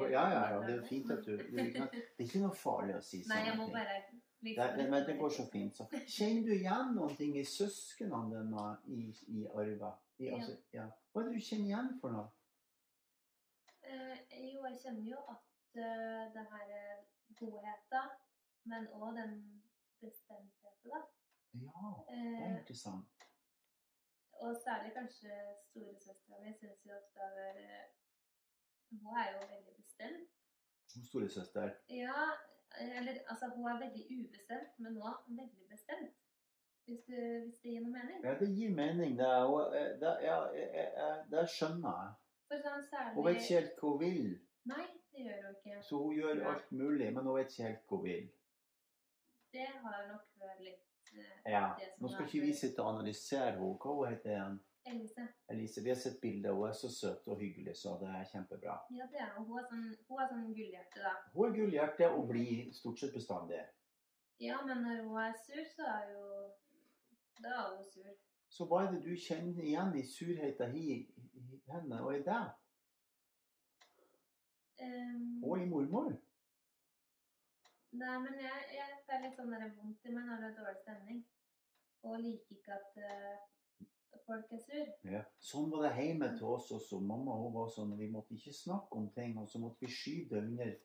det. Ja, ja, ja, det er jo fint at du ikke noe- Det er ikke noe farlig å si Nei, jeg må bare liksom det, men det går så fint. Så. Kjenner du igjen noen ting i søsknene dine i, i arva? I, altså, ja. Hva er det du kjenner igjen for noe? Eh, jo, jeg kjenner jo at uh, det her er godheten, men òg den bestemtheten, da. Ja, det er Eh, interessant. og særlig kanskje storesøstera mi syns jo ofte har eh, Hun er jo veldig bestemt. Hun storesøster. Ja, eller altså hun er veldig ubestemt, men nå veldig bestemt. Hvis, du, hvis det gir noe mening. Ja, det gir mening. Det, er, eh, det, ja, jeg- jeg- det skjønner jeg. Sånn særlig Hun vet ikke helt hva hun vil. Nei, det gjør hun ikke. Så hun gjør alt mulig, men hun vet ikke helt hva hun vil. Det har nok vært litt eh, Ja. Nå skal ikke vi sitte og analysere henne. Hva hun heter igjen? Elise. Elise, vi har sett bilder. Hun er så søt og hyggelig, så det er kjempebra. Ja, det er hun. Hun er sånn, hun er sånn gullhjerte, da. Hun er gullhjerte og blir stort sett bestandig. Ja, men når hun er sur, så er jo Da er hun sur. Så hva er det du kjenner igjen i surheten i, henne og i deg? Um, Og i mormor? Nei, men jeg, jeg får litt sånn vondt i meg når det er dårlig stemning. Og liker ikke at eh, folk er sur. Ja. Sånn var det hjemme til oss også. Mamma hun var sånn, vi måtte ikke snakke om ting, og så måtte vi skyve det under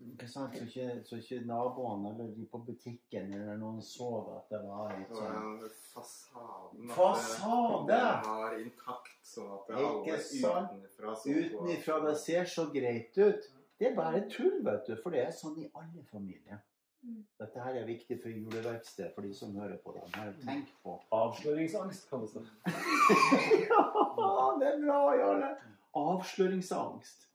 ikke sant, så ikke, så ikke naboene eller de på butikken eller noen så at det var et sånt den fasaden at Fasade! det- Den var intakt, sånn at det Ikke alle sant? utenfra så Utenifra det ser så greit ut. Det er bare tull, vet du, for det er sånn i alle familier. Mm. Dette her er viktig for juleverksted, for de som hører på det. Her, tenk på. Avsløringsangst kalles det. ja, det er bra, Jarle! Avsløringsangst.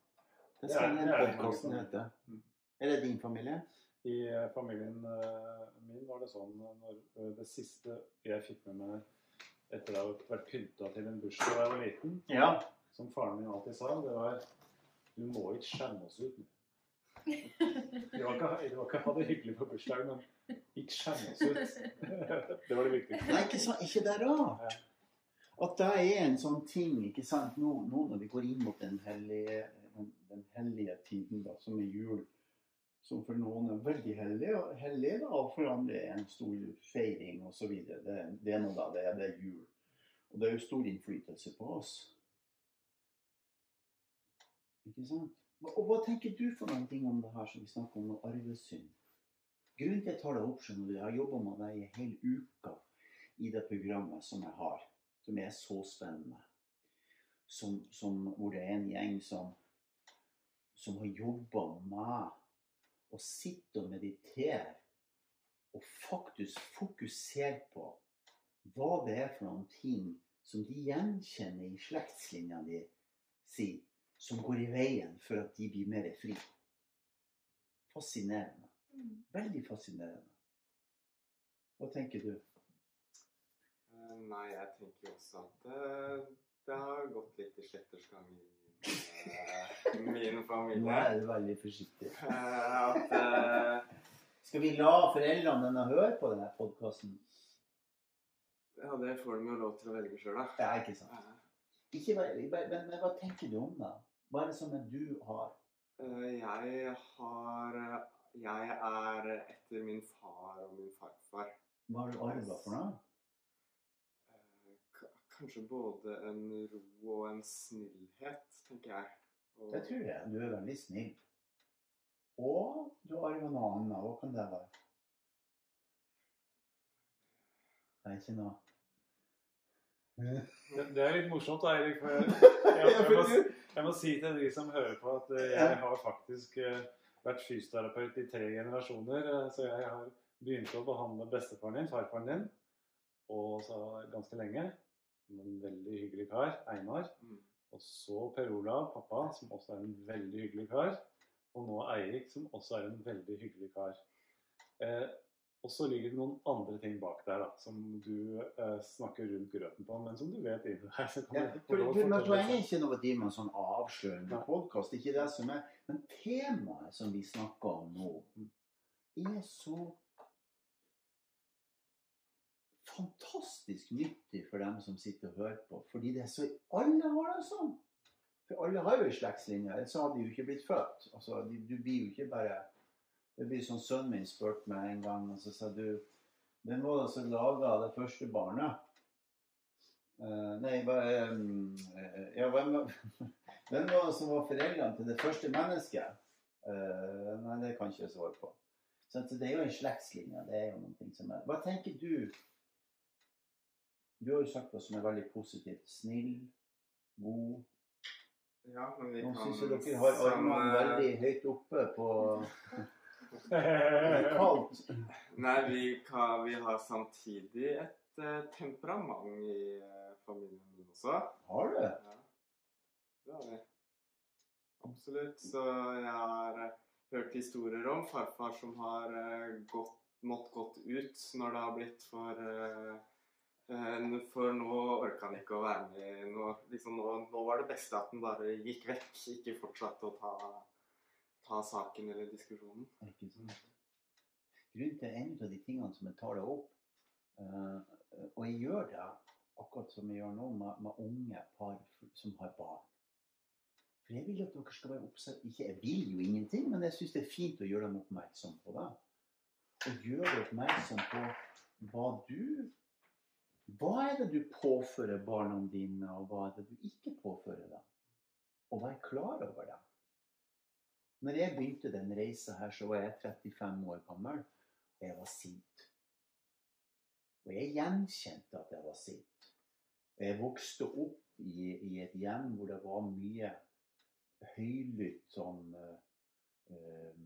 Det skal Det er- den podkasten hete. Mm. Er det din familie? I eh, familien eh, min var det sånn eh, når det siste jeg fikk med meg etter å ha vært pynta til en bursdag da jeg var liten, Ja. som faren min alltid sa, det var Du må ikke skjemme oss ut. Det var ikke, det var ikke ha det hyggelig på bursdagen, men ikke skjemme oss ut. Det var det viktigste. Nei, ikke så, ikke det er rart? At det er en sånn ting, ikke sant, nå, nå når vi går inn mot den hellige, den, den hellige tiden, da, som er jul, som for noen er veldig hellig, hellig da, og for andre er en stor feiring osv. Det, det er noe da, det er, det er jul. Og det er jo stor innflytelse på oss. Ikke sant? Og hva tenker du for noen ting om det her som vi snakker om, noe arvesynd? Grunnen til at jeg tar det opp, skjønner du, jeg har jobba med deg i en hel uke i det programmet som jeg har, som er så spennende. Som, som, hvor det er en gjeng som, som har jobba med å sitte og meditere og faktisk fokusere på hva det er for noen ting som de gjenkjenner i slektslinja di si, som går i veien for at de blir mer fri. Fascinerende. Mm. Veldig fascinerende. Hva tenker du? Eh, Nei, jeg tenker også at det, det har gått litt i sletters gang i min, min familie. Nå er du veldig forsiktig. Eh, At uh, Skal vi la foreldrene denne høre på denne podkasten? Ja, det får de jo lov til å velge sjøl, da. Ja, ikke sant. Eh, Ikke, bare- men, men hva tenker du om det? Hva er det som er du har? Eh, Jeg har Jeg er etter min far og min farfar. Hva har du arva for noe? Eh, Kanskje både en ro og en snillhet, tenker jeg. Og Det tror jeg. Du er veldig snill. Og du har arva noe annet. Hva kan det være? Det er ikke noe Det, det er litt morsomt, da, Eirik. For jeg, jeg, jeg, må, jeg må si til de som hører på, at eh, jeg har faktisk eh, vært fysioterapeut i tre generasjoner. eh, Så jeg har begynt å behandle bestefaren din, farfaren din, og så ganske lenge. En veldig hyggelig kar, Einar. Mm. Og så Per Olav, pappa, som også er en veldig hyggelig kar. Og nå Eirik, som også er en veldig hyggelig kar. Eh, og så ligger det noen andre ting bak der da, som du eh, snakker rundt grøten på, men som du vet inni deg. så kan Ja, men Poenget er ikke noe drive med en sånn avslørende podkast. Ikke det som er Men temaet som vi snakker om nå, er så fantastisk nyttig for dem som sitter og hører på. Fordi det er så Alle har det sånn. For alle har jo en slektslinje. Ellers hadde de jo ikke blitt født. Altså, du blir jo ikke bare Det blir sånn sønnen min spurte meg en gang, og så sa du Hvem var det som laga det første barnet? Uh, nei, hva, um, eh, ja, hvem, hvem var det som var foreldrene til det første mennesket? Uh, nei, det kan ikke jeg svare på. Så det er jo en slektslinje. Det er jo noen ting som er Hva tenker du? Du har jo sagt noe som er veldig positivt. Snill, god. Ja, men vi Nå kan syns jeg dere har armene veldig høyt oppe på kaldt. Nei, vi, kan, vi har samtidig et uh, temperament i uh, familien min også. Har du? Ja. Det har vi. Absolutt. Så jeg har uh, hørt historier om farfar som har gått, måttet gått ut når det har blitt for For nå orka han ikke å være med. Nå, liksom, nå, nå var det beste at han bare gikk vekk, ikke fortsatte å ta, ta saken eller diskusjonen. Ikke sant? Grunnen til en av de tingene som jeg tar det opp, eh, og jeg gjør det akkurat som jeg gjør nå med, med unge par som har barn. For jeg vil at dere skal være oppsatt Ikke jeg vil jo ingenting, men jeg syns det er fint å gjøre dem oppmerksom på det. Og gjøre dem oppmerksom på hva du Hva er det du påfører barna dine, og hva er det du ikke påfører dem? Og være klar over det. Når jeg begynte den reisa her, så var jeg 35 år gammel, og jeg var sint. Og jeg gjenkjente at jeg var sint. Og jeg vokste opp i, i et hjem hvor det var mye høylytt sånn eh,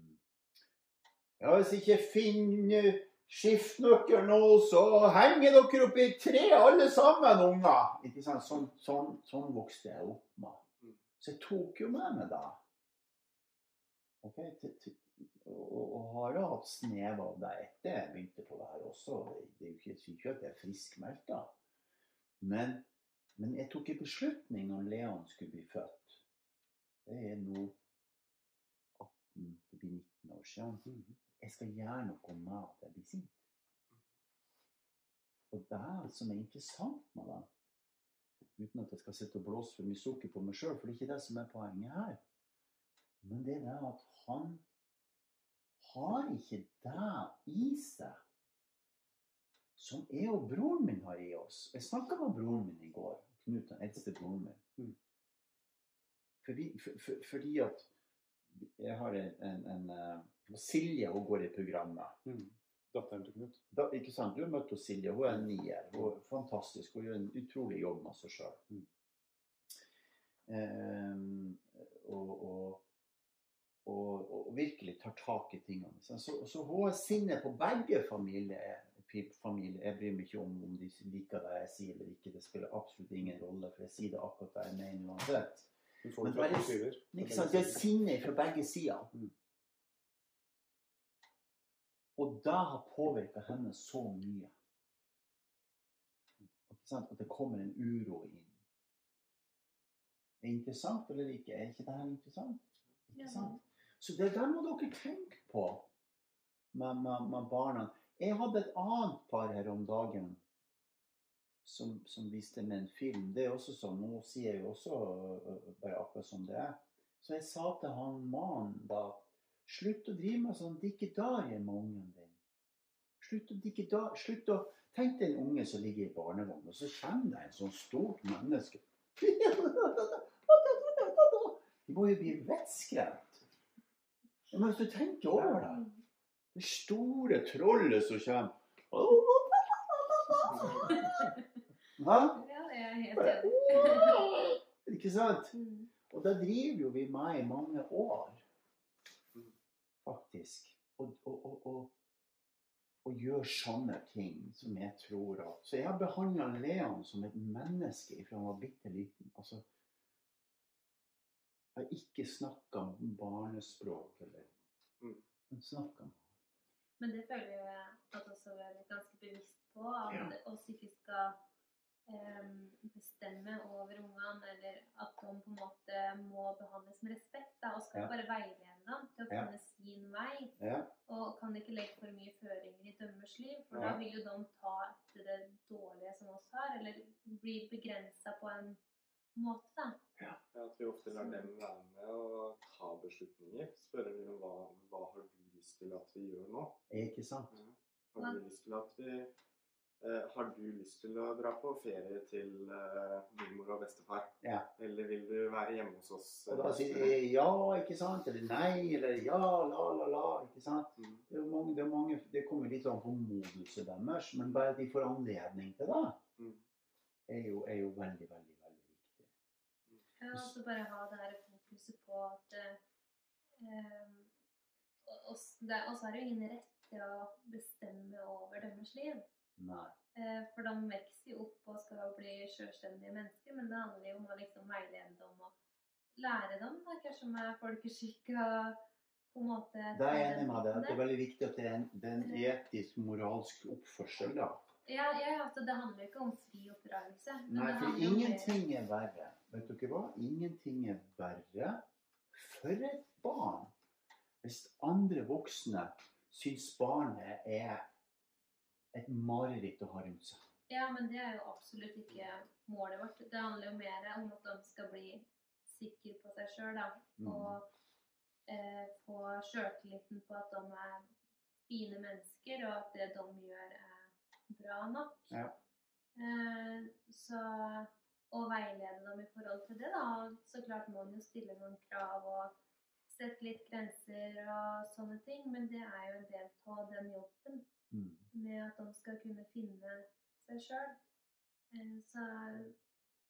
Ja, hvis ikke finner skiftenøkkelen nå, så henger dere opp i tre, alle sammen, unger! Ikke sant? Sånn, sånn, sånn vokste jeg opp med. Så jeg tok jo med meg det. Ok, og, og har da hatt snev av det etter jeg begynte på det her også. Det, er jo ikke, ikke at jeg er friskmeldt. Men, men jeg tok en beslutning når Leon skulle bli født. Det er nå 18, det blir 19 år siden. jeg skal gjøre noe med at jeg blir sint. Og det som er interessant med det. Uten at jeg skal sitte og blåse for mye sukker på meg sjøl, for det er ikke det som er poenget her. Men det er at han har ikke det i seg som jeg og broren min har i oss. Jeg snakka med broren min i går. Knut, den eldste broren min. Mm. Fordi, for, for, fordi at jeg har en, en, en eh, Silje hun går i programmet. Mm. Datteren til Knut. Da, ikke sant? Du har møtt Silje. Hun er en nier. Hun er fantastisk. Hun gjør en utrolig jobb med seg sjøl. Mm. og, og, og, og virkelig tar tak i tingene. Så, så, har på begge familier. familie. Jeg bryr meg ikke om om de liker det jeg sier eller ikke. Det spiller absolutt ingen rolle, for jeg sier det akkurat det jeg mener uansett. Men det sider. Ikke? Det er sinne fra begge sider. Mm. Og det har påvirka henne så mye. Ikke sant? At det kommer en uro inn. Det Er interessant eller ikke? Er ikke det her interessant? Ikke Ja. sant? Så det der må dere tenke på med, med, med barna. Jeg hadde et annet par her om dagen som, som viste meg en film. Det er også sånn, Nå sier jeg jo også bare akkurat som det er. Så jeg sa til han mannen da Slutt å drive med sånn dikkedarie med ungen din. Slutt å dikkedar... Slutt å Tenk deg en unge som ligger i barnevogn, og så kommer det en sånn stort menneske. De må jo bli vettskremt. Men hvis du tenker over det Det store trollet som kommer Hæ? Ja, jeg er helt enig. Ikke sant? Mm. Og da driver jo vi med i mange år, faktisk. Og, og, og, og, gjør sånne ting som jeg tror at Så jeg har behandla Leon som et menneske fra han var bitte liten. Altså, har ikke snakka barnespråk eller Mm. Snakka Men det føler jeg at også er ganske bevisst på. At Ja. oss ikke skal um, bestemme over ungene, eller at de på en måte må behandles med respekt. Da, og skal Ja. bare veilede dem til å Ja. finne sin vei. Ja, Og kan ikke legge for mye føringer i dømmers liv, for Ja. da vil jo de ta etter det dårlige som oss har, eller bli begrensa på en måte. da. Ja, at vi ofte lar dem være med og ta beslutninger. Spørre dem hva, hva har du lyst til at vi gjør nå? ikke sant? Har du lyst til at vi eh, Har du lyst til å dra på ferie til eh, mormor og bestefar? Ja. Eller vil du være hjemme hos oss? Og da sier de ja, ikke sant? Eller nei, eller ja, la, la, la. ikke sant? Mm. Det, er mange, det, er mange, det kommer litt an på moduset deres, men bare at de får anledning til det, Mm. er jo, er jo veldig, veldig. Ja, og så bare ha det her fokuset på at eh, og- oss, er- det har jo ingen rett til å bestemme over deres liv. Nei. Eh, for de vokser jo opp og skal bli selvstendige mennesker, men det handler jo om å liksom veilede dem og lære dem da, kanskje med folkeskikk og på en måte Da er jeg enig med deg. Det er veldig viktig at det er en, det er en etisk, moralsk oppførsel. da. Ja, ja, altså det handler ikke om fri oppdragelse. Nei, for ingenting er verre. Vet dere hva? Ingenting er verre for et barn hvis andre voksne syns barnet er et mareritt å ha rundt seg. Ja, men det er jo absolutt ikke målet vårt. Det handler jo mer om at de skal bli sikre på seg sjøl. Mm. Og eh, få sjøltilliten på at de er fine mennesker, og at det de gjør, er bra nok. Ja. Eh, så å veilede dem i forhold til det, da. Så klart må en jo stille noen krav og sette litt grenser og sånne ting, men det er jo en del av den jobben Mm. med at de skal kunne finne seg sjøl. Så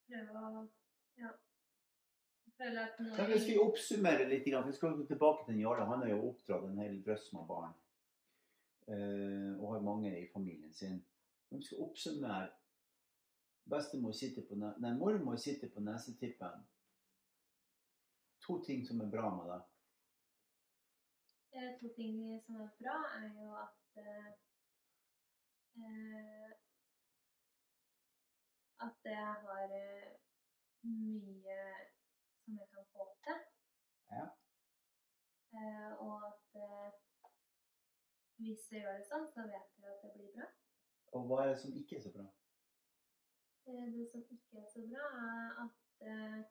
prøve å ja. Føle at nå Men hvis vi oppsummerer litt, vi skal gå tilbake til Jarle. Han har jo oppdratt en hel drøss med barn. eh, og har mange i familien sin. Vi skal oppsummere Bestemor sitter på ne Nei, mormor sitter på nesetippen. To ting som er bra med det. Eh, To ting som er bra, er jo at eh, eh, At jeg har eh, mye som jeg kan få til. Ja. Eh, og at eh, hvis jeg gjør det sånn, så vet jeg at det blir bra. Og hva er det som ikke er så bra? Eh, Det som ikke er så bra, er at eh,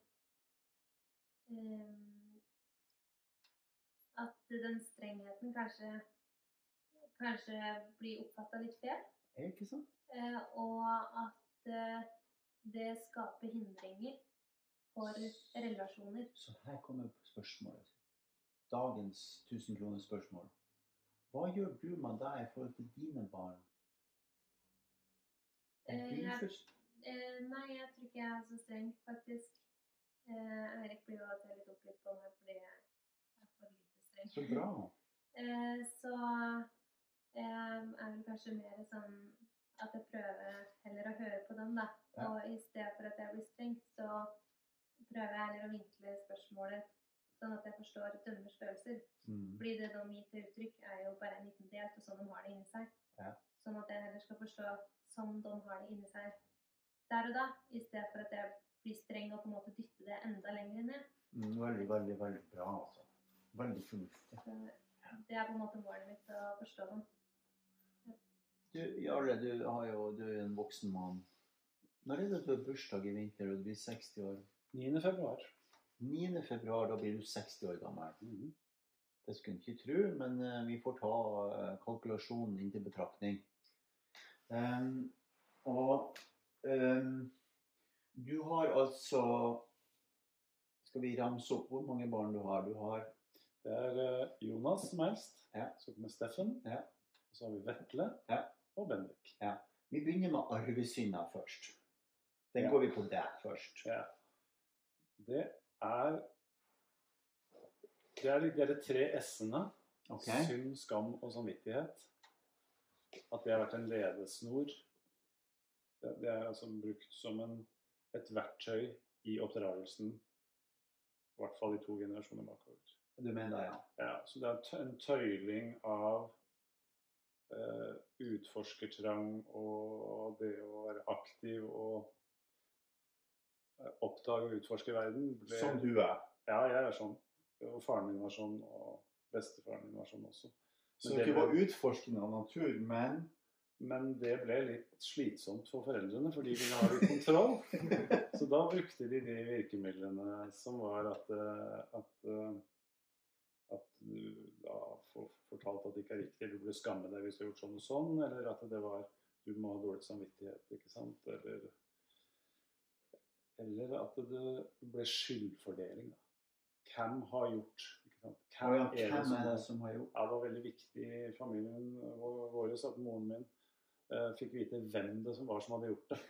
At den strengheten kanskje, kanskje blir oppfatta litt feil. Det ikke sant? Eh, og at eh, det skaper hindringer for relasjoner. Så her kommer spørsmålet. Dagens 1000 kroner spørsmål. Hva gjør du med deg i forhold til dine barn? Eh, jeg- Eh, nei, jeg tror ikke jeg er så streng, faktisk. Eh, Erik blir jo og litt oppgitt på meg fordi jeg er for lite streng. Så bra. Eh, så eh, er vel kanskje mer sånn at jeg prøver heller å høre på dem, da. Ja. Og i stedet for at jeg blir streng, så prøver jeg heller å vinkle spørsmålet sånn at jeg forstår dømmers følelser. Mm. Fordi det de gir til uttrykk, er jo bare en liten del av sånn de har det inni seg. Ja. Sånn at jeg heller skal forstå sånn de har det inni seg der og da, i stedet for at jeg blir streng og på en måte dytter det enda lenger ned. Mm, veldig, veldig, veldig bra, altså. Veldig fornuftig. Det er på en måte målet mitt, å forstå dem. Du, Jarle, du, har jo, du er en voksen mann. Når er det du har bursdag i vinter og du blir 60 år? 9. februar. 9. februar, da blir du 60 år gammel. Mhm. Det skulle en ikke tro, men eh, vi får ta eh, kalkulasjonen inn til betraktning. Um, og um, du har altså Skal vi ramse opp hvor mange barn du har? Du har Det er eh, Jonas som helst. Ja. Så kommer Steffen. Ja. Og så har vi Vetle Ja. og Bendik. Vi begynner med arvesynda først. Den går vi på der først. Ja. Det er det er, de- det er de tre s-ene. Okay. Synd, skam og samvittighet. At det har vært en ledesnor. Det, det er altså brukt som en, et verktøy i oppdragelsen. I hvert fall i to generasjoner bakover. Du mener ja. Ja, så det er en tøyling av uh, utforskertrang og det å være aktiv og oppdage og utforske verden. ble- Som du er. Ja, jeg er sånn. Og faren min var sånn, og bestefaren min var sånn også. Så Men det dere var ble- utforskende av natur, men Men det ble litt slitsomt for foreldrene, for de ville ha litt kontroll. Så da brukte de de virkemidlene som var at, eh, at, eh, at du da får fortalt at det ikke er riktig, du burde skamme deg hvis du har gjort sånn og sånn, eller at det var du må ha dårlig samvittighet, ikke sant, eller eller at det ble skyldfordeling. da. Hvem har gjort sant? Å ja, er det hvem som er det som har gjort ja, det var veldig viktig i familien vår at moren min uh, fikk vite hvem det som var som hadde gjort det.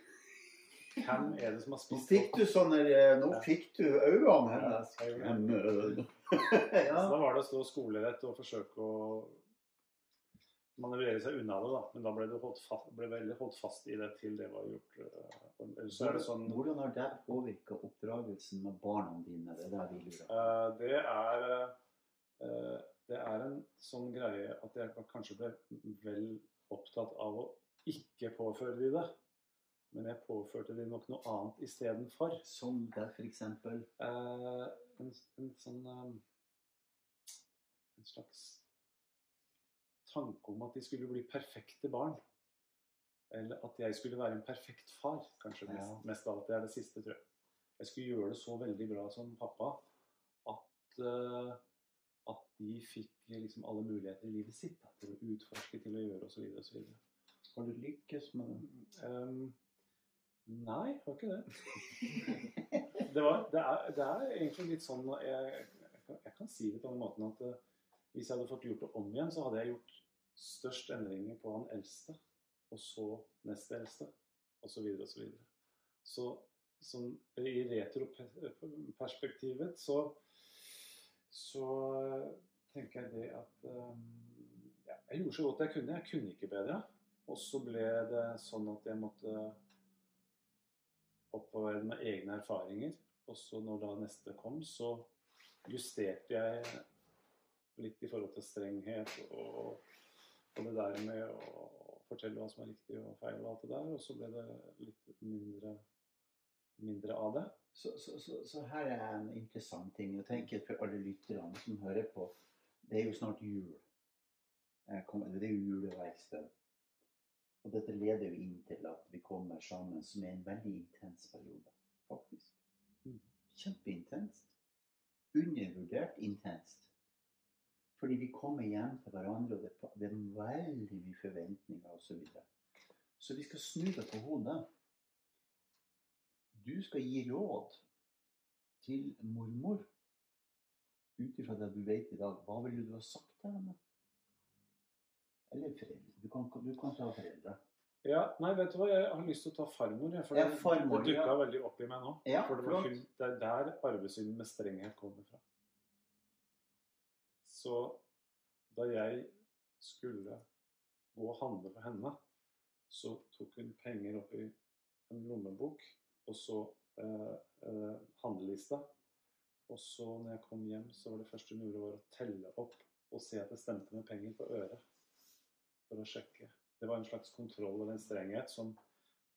Hvem er det som har spist fikk du sånn eh, Nå Ja. fikk du øynene hennes. Ja, Hvem det? Så da var det å stå skolerett og forsøke å manøvrere seg unna det, da. Men da ble det holdt fast, ble veldig holdt fast i det til det var gjort. eh, så er det sånn Hvordan har det påvirka oppdragelsen med barna dine? Det er det vi lurer på. Eh, det er eh, Det er en sånn greie at jeg kanskje ble vel opptatt av å ikke påføre de det. Men jeg påførte de nok noe annet istedenfor. Som det eksempel Eh, en, en sånn En slags tanke om at de skulle bli perfekte barn. Eller at jeg skulle være en perfekt far. Kanskje mest, Ja. mest av alt. Det er det siste, tror jeg. Jeg skulle gjøre det så veldig bra som pappa at, uh, at de fikk liksom alle muligheter i livet sitt da, til å utforske, til å gjøre osv. osv. Har du lykkes med det? Um, nei, har ikke det. Det, var, det, er, det er egentlig litt sånn jeg, jeg, kan, jeg kan si det på den måten at eh, hvis jeg hadde fått gjort det om igjen, så hadde jeg gjort størst endringer på han eldste, og så neste eldste, osv. Så, videre, og så, så i retroperspektivet så, så tenker jeg det at um, ja, jeg gjorde så godt jeg kunne. Jeg kunne ikke bedre. Og så ble det sånn at jeg måtte oppover med egne erfaringer. Og så når da neste kom, så justerte jeg litt i forhold til strenghet og, og det der med å fortelle hva som er riktig og feil og alt det der. Og så ble det litt mindre, mindre av det. Så, så, så, så her er en interessant ting. å tenke for alle lytterne som hører på. Det er jo snart jul. Det er jo juleverksted. Og dette leder jo inn til at vi kommer sammen, som er en veldig intens periode, faktisk. Mm. Kjempeintenst. Undervurdert intenst. Fordi vi kommer hjem til hverandre, og det, det er veldig mye forventninger osv. Så, videre. så vi skal snu det på hodet. Du skal gi råd til mormor ut ifra det du vet i dag. Hva ville du ha sagt til henne? Eller foreldre. Du kan, du kan ta foreldre. Ja, nei, vet du hva, jeg har lyst til å ta farmor. For det, farmor, det dukka ja. veldig opp i meg nå. Ja, for det, var det er der arvesynden med strenghet kommer fra. Så da jeg skulle gå og handle for henne, så tok hun penger opp i en lommebok, og så eh, eh, handlelista. Og så når jeg kom hjem, så var det første hun gjorde, var å telle opp og se at det stemte med penger på øret. For å sjekke. Det var en slags kontroll eller en strenghet som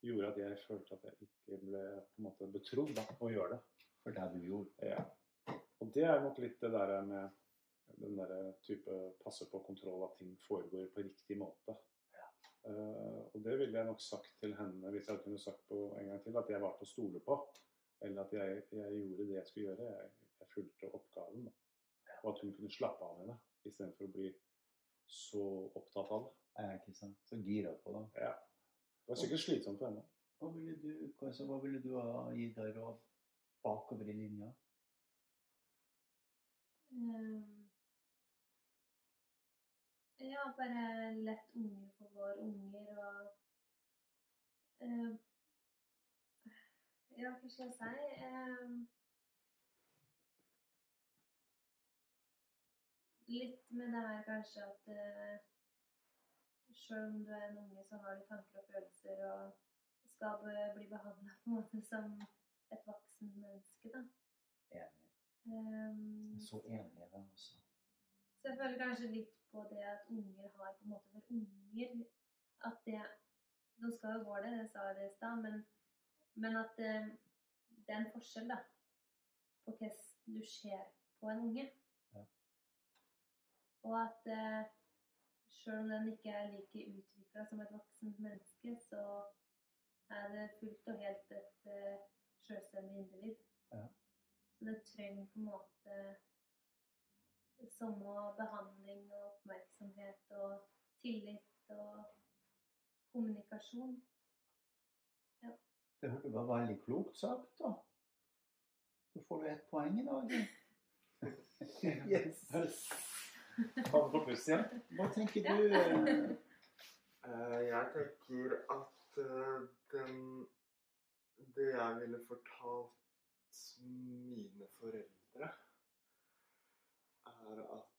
gjorde at jeg følte at jeg ikke ble på en måte betrodd å gjøre det. For det du gjorde. Ja. Og det er nok litt det der med den der type passe på kontroll at ting foregår på riktig måte. Eh, og det ville jeg nok sagt til henne hvis jeg kunne sagt på en gang til, at jeg var til å stole på. Eller at jeg, jeg gjorde det jeg skulle gjøre. Jeg, jeg fulgte oppgaven. Ja. Og at hun kunne slappe av med det, istedenfor å bli så opptatt av det. Ja, ikke sant? Så gira på det. Ja. Det var sikkert slitsomt for henne. Hva ville du, altså, hva ville du ha gitt deg råd bakover i linja? Ehm, ja, bare lett unger for våre unger og uh, Ja, hva skal jeg si? uh, litt med det her kanskje at uh, sjøl om du er en unge, så har du tanker og følelser og skal bli behandla på en måte som et voksent menneske, da. Enig. Um, Så enig er det, også. Så jeg føler kanskje litt på det at unger har på en måte for unger At det De skal jo være det, sa jeg i stad, men, men at eh, det er en forskjell, da. På hvordan du ser på en unge. Ja. Og at eh, sjøl om den ikke er like utvikla som et voksent menneske, så er det fullt og helt et eh, sjølstendig individ. Ja. Så det trenger på en måte samme behandling og oppmerksomhet og tillit og kommunikasjon. Det hørte var veldig klokt sagt, da. Så får du ett poeng i dag. yes. Hva tenker du? eh, Eh, jeg tenker at eh, den Det jeg ville fortalt mine foreldre, er at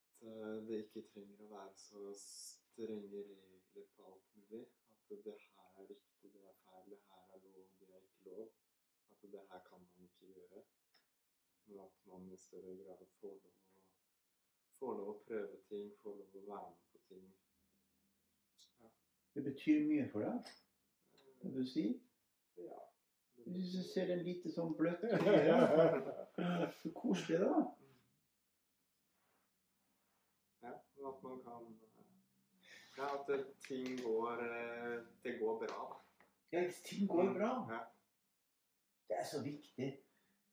det ikke trenger å være så strenge regler på alt mulig. At det her er riktig, det er feil, det her er lov, det er ikke lov. At det her kan man ikke gjøre. Men at man i større grad får lov å, får lov å prøve ting, får lov å være med på ting. Det betyr mye for deg, det du sier. Ja. Hvis du ser en lite sånn bløtt. Så koselig, da. Ja, men at man kan Ja, at ting går eh, Det går bra, da. Ja, ting går bra. Ja. Det er så viktig.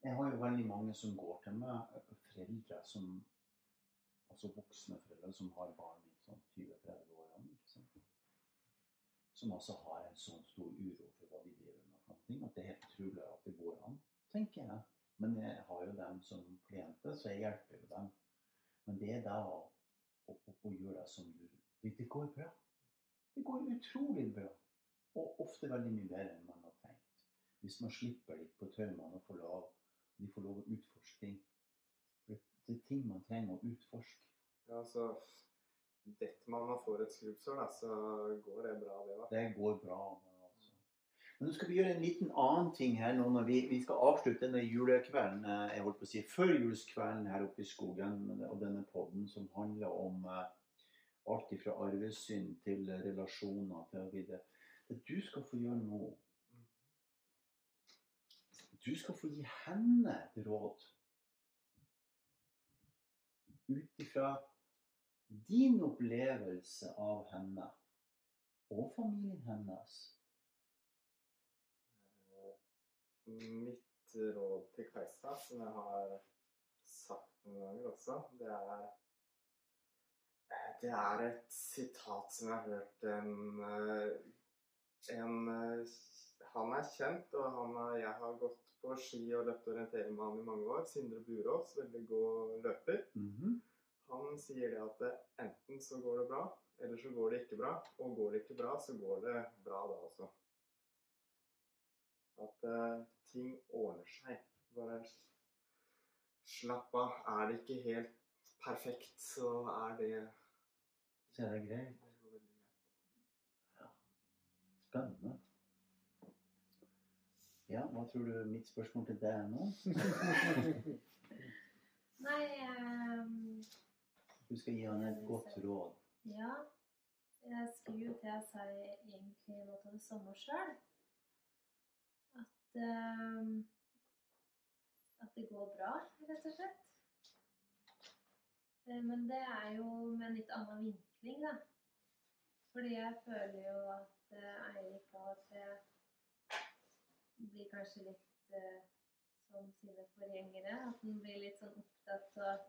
Jeg har jo veldig mange som går til meg, foreldre som Altså voksne foreldre som har barn i sånn 20-30-årene. ikke? Som altså har en sånn stor uro for hva de driver med. for ting, At det er helt utrolig at det går an, tenker jeg. Men jeg har jo dem som klienter, så jeg hjelper jo dem. Men det er da å, å, og, og gjør det som du det, det går bra. Det går utrolig bra. Og ofte veldig mye bedre enn man har tenkt. Hvis man slipper litt på taumene og får lov, de får lov å utforske ting. For det, er ting man trenger å utforske. ja, så detter man og får et skrubbsår, så går det bra, det òg. Det går bra. Men, nå skal vi gjøre en liten annen ting her nå når vi, vi skal avslutte denne julekvelden, eh, jeg holdt på å si førjulskvelden her oppe i skogen, og denne podden som handler om eh, alt fra arvesynd til relasjoner til videre. Det du skal få gjøre nå Du skal få gi henne et råd ut ifra din opplevelse av henne og familien hennes. Eh, Mitt råd til Kajsa, som jeg har sagt noen ganger også, det er eh, Det er et sitat som jeg har hørt en, eh, en eh, Han er kjent, og han jeg har gått på ski og løpt orientering med han i mange år. Sindre Burås, veldig god løper. Mhm. Han sier det at enten så går det bra, eller så går det ikke bra. Og går det ikke bra, så går det bra da også. At uh, ting ordner seg. Bare slapp av. Er det ikke helt perfekt, så er det Så er det greit. Spennende. Ja, hva tror du mitt spørsmål til deg er nå? Nei um, Du skal gi han et godt råd. Ja. Jeg skulle jo til å si egentlig noe av det samme sjøl. At ehm, At det går bra, rett og slett. Eh, Men det er jo med en litt annen vinkling, da. Fordi jeg føler jo at eh, Eirik av og til blir kanskje litt uh, som sine forgjengere. At han blir litt sånn opptatt av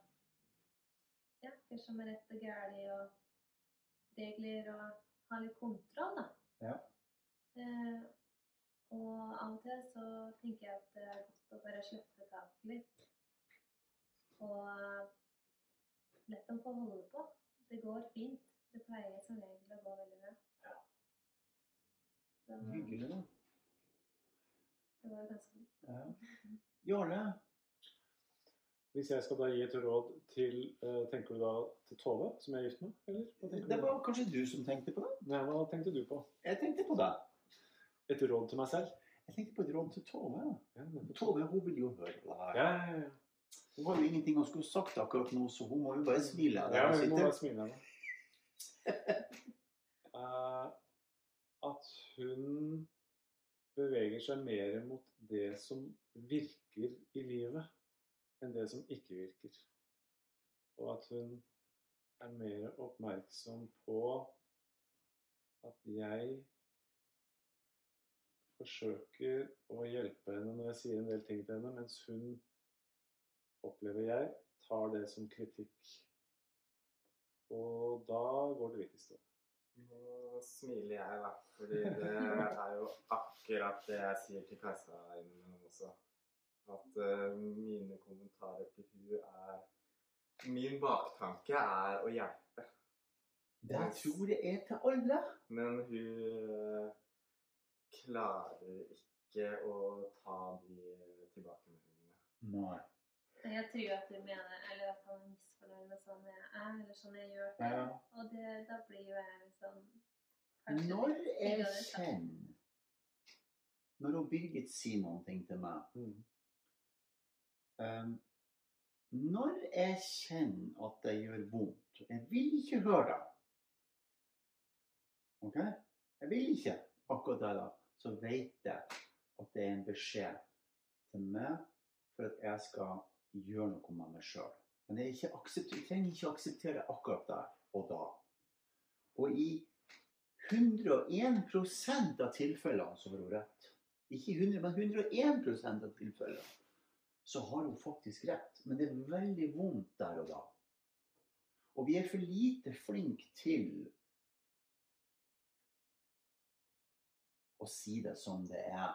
ja, hva som er rett og galt, og regler, og ha litt kontroll, da. Ja. Eh, og av og til så tenker jeg at det er godt å bare slippe taket litt. Og lett dem få holde på. Det går fint. Det pleier som regel å gå veldig bra. Ja. Hyggelig, da. det var ganske likt. Ja. Jarle? Hvis jeg skal da gi et råd til eh, Tenker du da til Tove, som jeg er gift med? Eller? Det du? var kanskje du som tenkte på det? Nei, hva tenkte du på? Jeg tenkte på det. Et råd til meg selv? Jeg tenkte på et råd til Tove. ja. Tove hun vil jo høre på det her. ja, ja, ja. Hun har jo ingenting hun skulle sagt akkurat nå, så hun må jo bare smile. der Ja, hun må bare smile. Eh, at hun beveger seg mer mot det som virker i livet, enn det som ikke virker. Og at hun er mer oppmerksom på at jeg forsøker å hjelpe henne når jeg sier en del ting til henne, mens hun, opplever jeg, tar det som kritikk. Og da går det litt i stå. Nå smiler jeg, da. Fordi det er jo akkurat det jeg sier til Kajsa innimellom også. At uh, mine kommentarer til hun er Min baktanke er å hjelpe. Det tror jeg er til alle. Men hun eh, klarer ikke å ta de tilbakemeldingene. Nei. Jeg tror at du mener, eller at han er misfornøyd med sånn jeg er, eller sånn jeg gjør det. Ja. Og det, da blir jo jeg liksom kanskje Når jeg kjenner Når hun Birgit sier noen ting til meg Mm. um, Når jeg kjenner at det gjør vondt Jeg vil ikke høre det. OK? Jeg vil ikke akkurat det, da. Så vet jeg at det er en beskjed til meg for at jeg skal gjøre noe med meg sjøl. Men jeg, jeg trenger ikke akseptere akkurat der og da. Og i 101% av tilfellene så har hun rett. Ikke 100, men 101% av tilfellene så har hun faktisk rett. Men det er veldig vondt der og da. Og vi er for lite flinke til å si det som det er.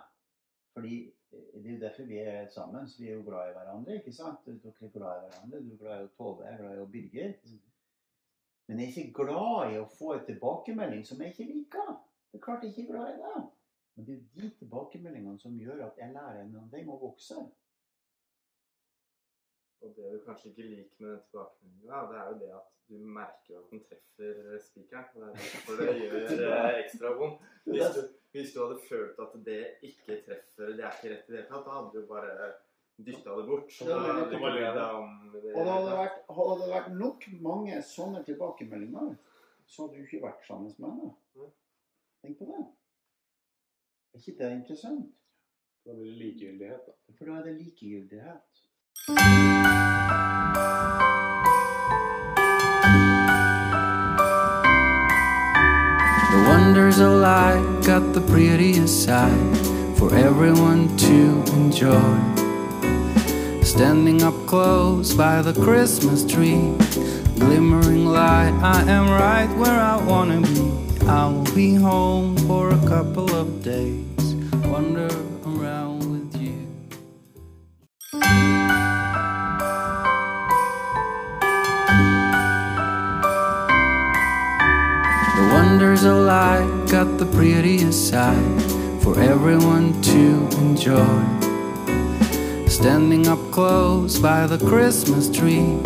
Fordi eh, det er jo derfor vi er sammen. så Vi er jo glad i hverandre. ikke sant? Dere er glad i hverandre. Du er glad i å Tove, jeg er glad i å bygge Men jeg er ikke glad i å få en tilbakemelding som jeg ikke liker. Det er klart jeg ikke er glad i det. Men det er jo de tilbakemeldingene som gjør at jeg lærer noen ting og vokser. Og det du kanskje ikke liker med den tilbakemeldingen, det er jo det at du merker at den treffer spikeren. og Det er derfor det gjør eh, ekstra vondt. Hvis du, hvis du hadde følt at det ikke treffer, det er ikke rett i det hele tatt, da hadde du bare dytta det bort. Ja, Da det det om det. Og det hadde vært, hadde vært nok mange sånne tilbakemeldinger, så hadde du ikke vært sammen med henne. Tenk på det. Er ikke det interessant? Da blir det likegyldighet, da. For da er det likegyldighet. Wonders of life got the prettiest side for everyone to enjoy. Standing up close by the Christmas tree, glimmering light, I am right where I wanna be. I will be home for a couple of days, wander around with you. Of life got the prettiest side for everyone to enjoy. Standing up close by the Christmas tree,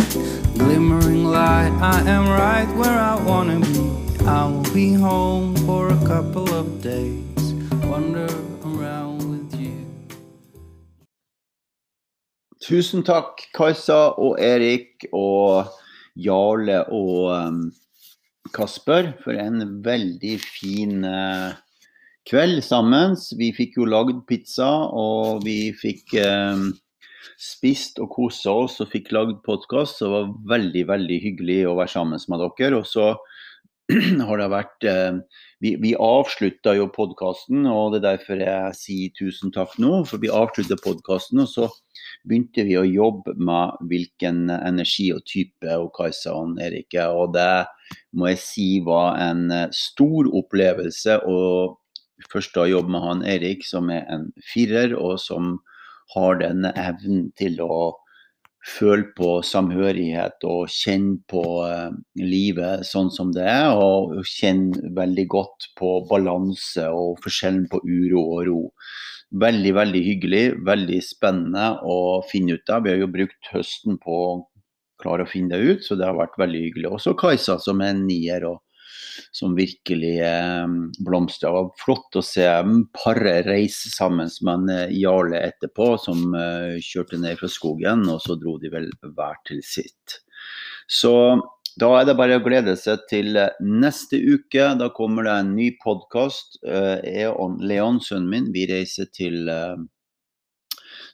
glimmering light, I am right where I wanna be. I will be home for a couple of days, wander around with you. Tusen takk, Kajsa og Erik og Jarle og um, Kasper, for en veldig fin eh, kveld sammen. Vi fikk jo lagd pizza, og vi fikk eh, spist og kosa oss og fikk lagd podkast. Det var veldig, veldig hyggelig å være sammen med dere. Og så har det vært eh, Vi, vi avslutta jo podkasten, og det er derfor jeg sier tusen takk nå. For vi avslutta podkasten, og så begynte vi å jobbe med hvilken energi og type og Kajsa og Erik er. Og det må jeg si var en eh, stor opplevelse å først da jobbe med han Erik, som er en firer, og som har denne evnen til å føle på samhørighet og kjenne på eh, livet sånn som det er, og kjenne veldig godt på balanse og forskjellen på uro og ro. Veldig, veldig hyggelig, veldig spennende å finne ut av. Vi har jo brukt høsten på å klare å finne det ut, så det har vært veldig hyggelig. Også Kajsa, som er nier, og som virkelig eh, blomstrer. Det var flott å se paret reise sammen med eh, Jarle etterpå, som eh, kjørte ned fra skogen, og så dro de vel hver til sitt. Så da er det bare å glede seg til eh, neste uke. Da kommer det en ny podkast. Jeg og Leon, sønnen min, vi reiser til eh,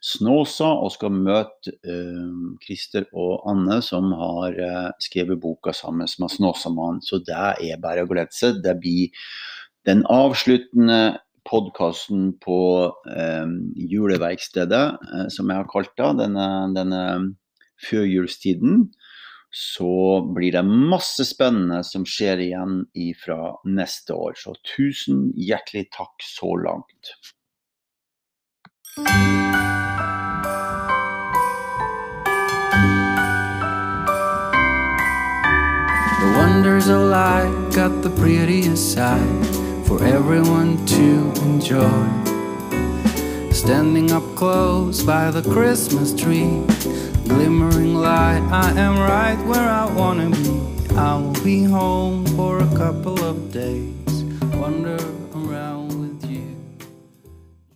Snåsa og skal møte uh, Christer og Anne, som har uh, skrevet boka sammen med Snåsamannen. Så det er bare å glede seg. Det blir den avsluttende podkasten på uh, juleverkstedet, som jeg har kalt det, denne, denne førjulstiden. Så blir det masse spennende som skjer igjen fra neste år. Så tusen hjertelig takk så langt. The wonders of life got the prettiest side for everyone to enjoy. Standing up close by the Christmas tree, glimmering light, I am right where I wanna be. I will be home for a couple of days.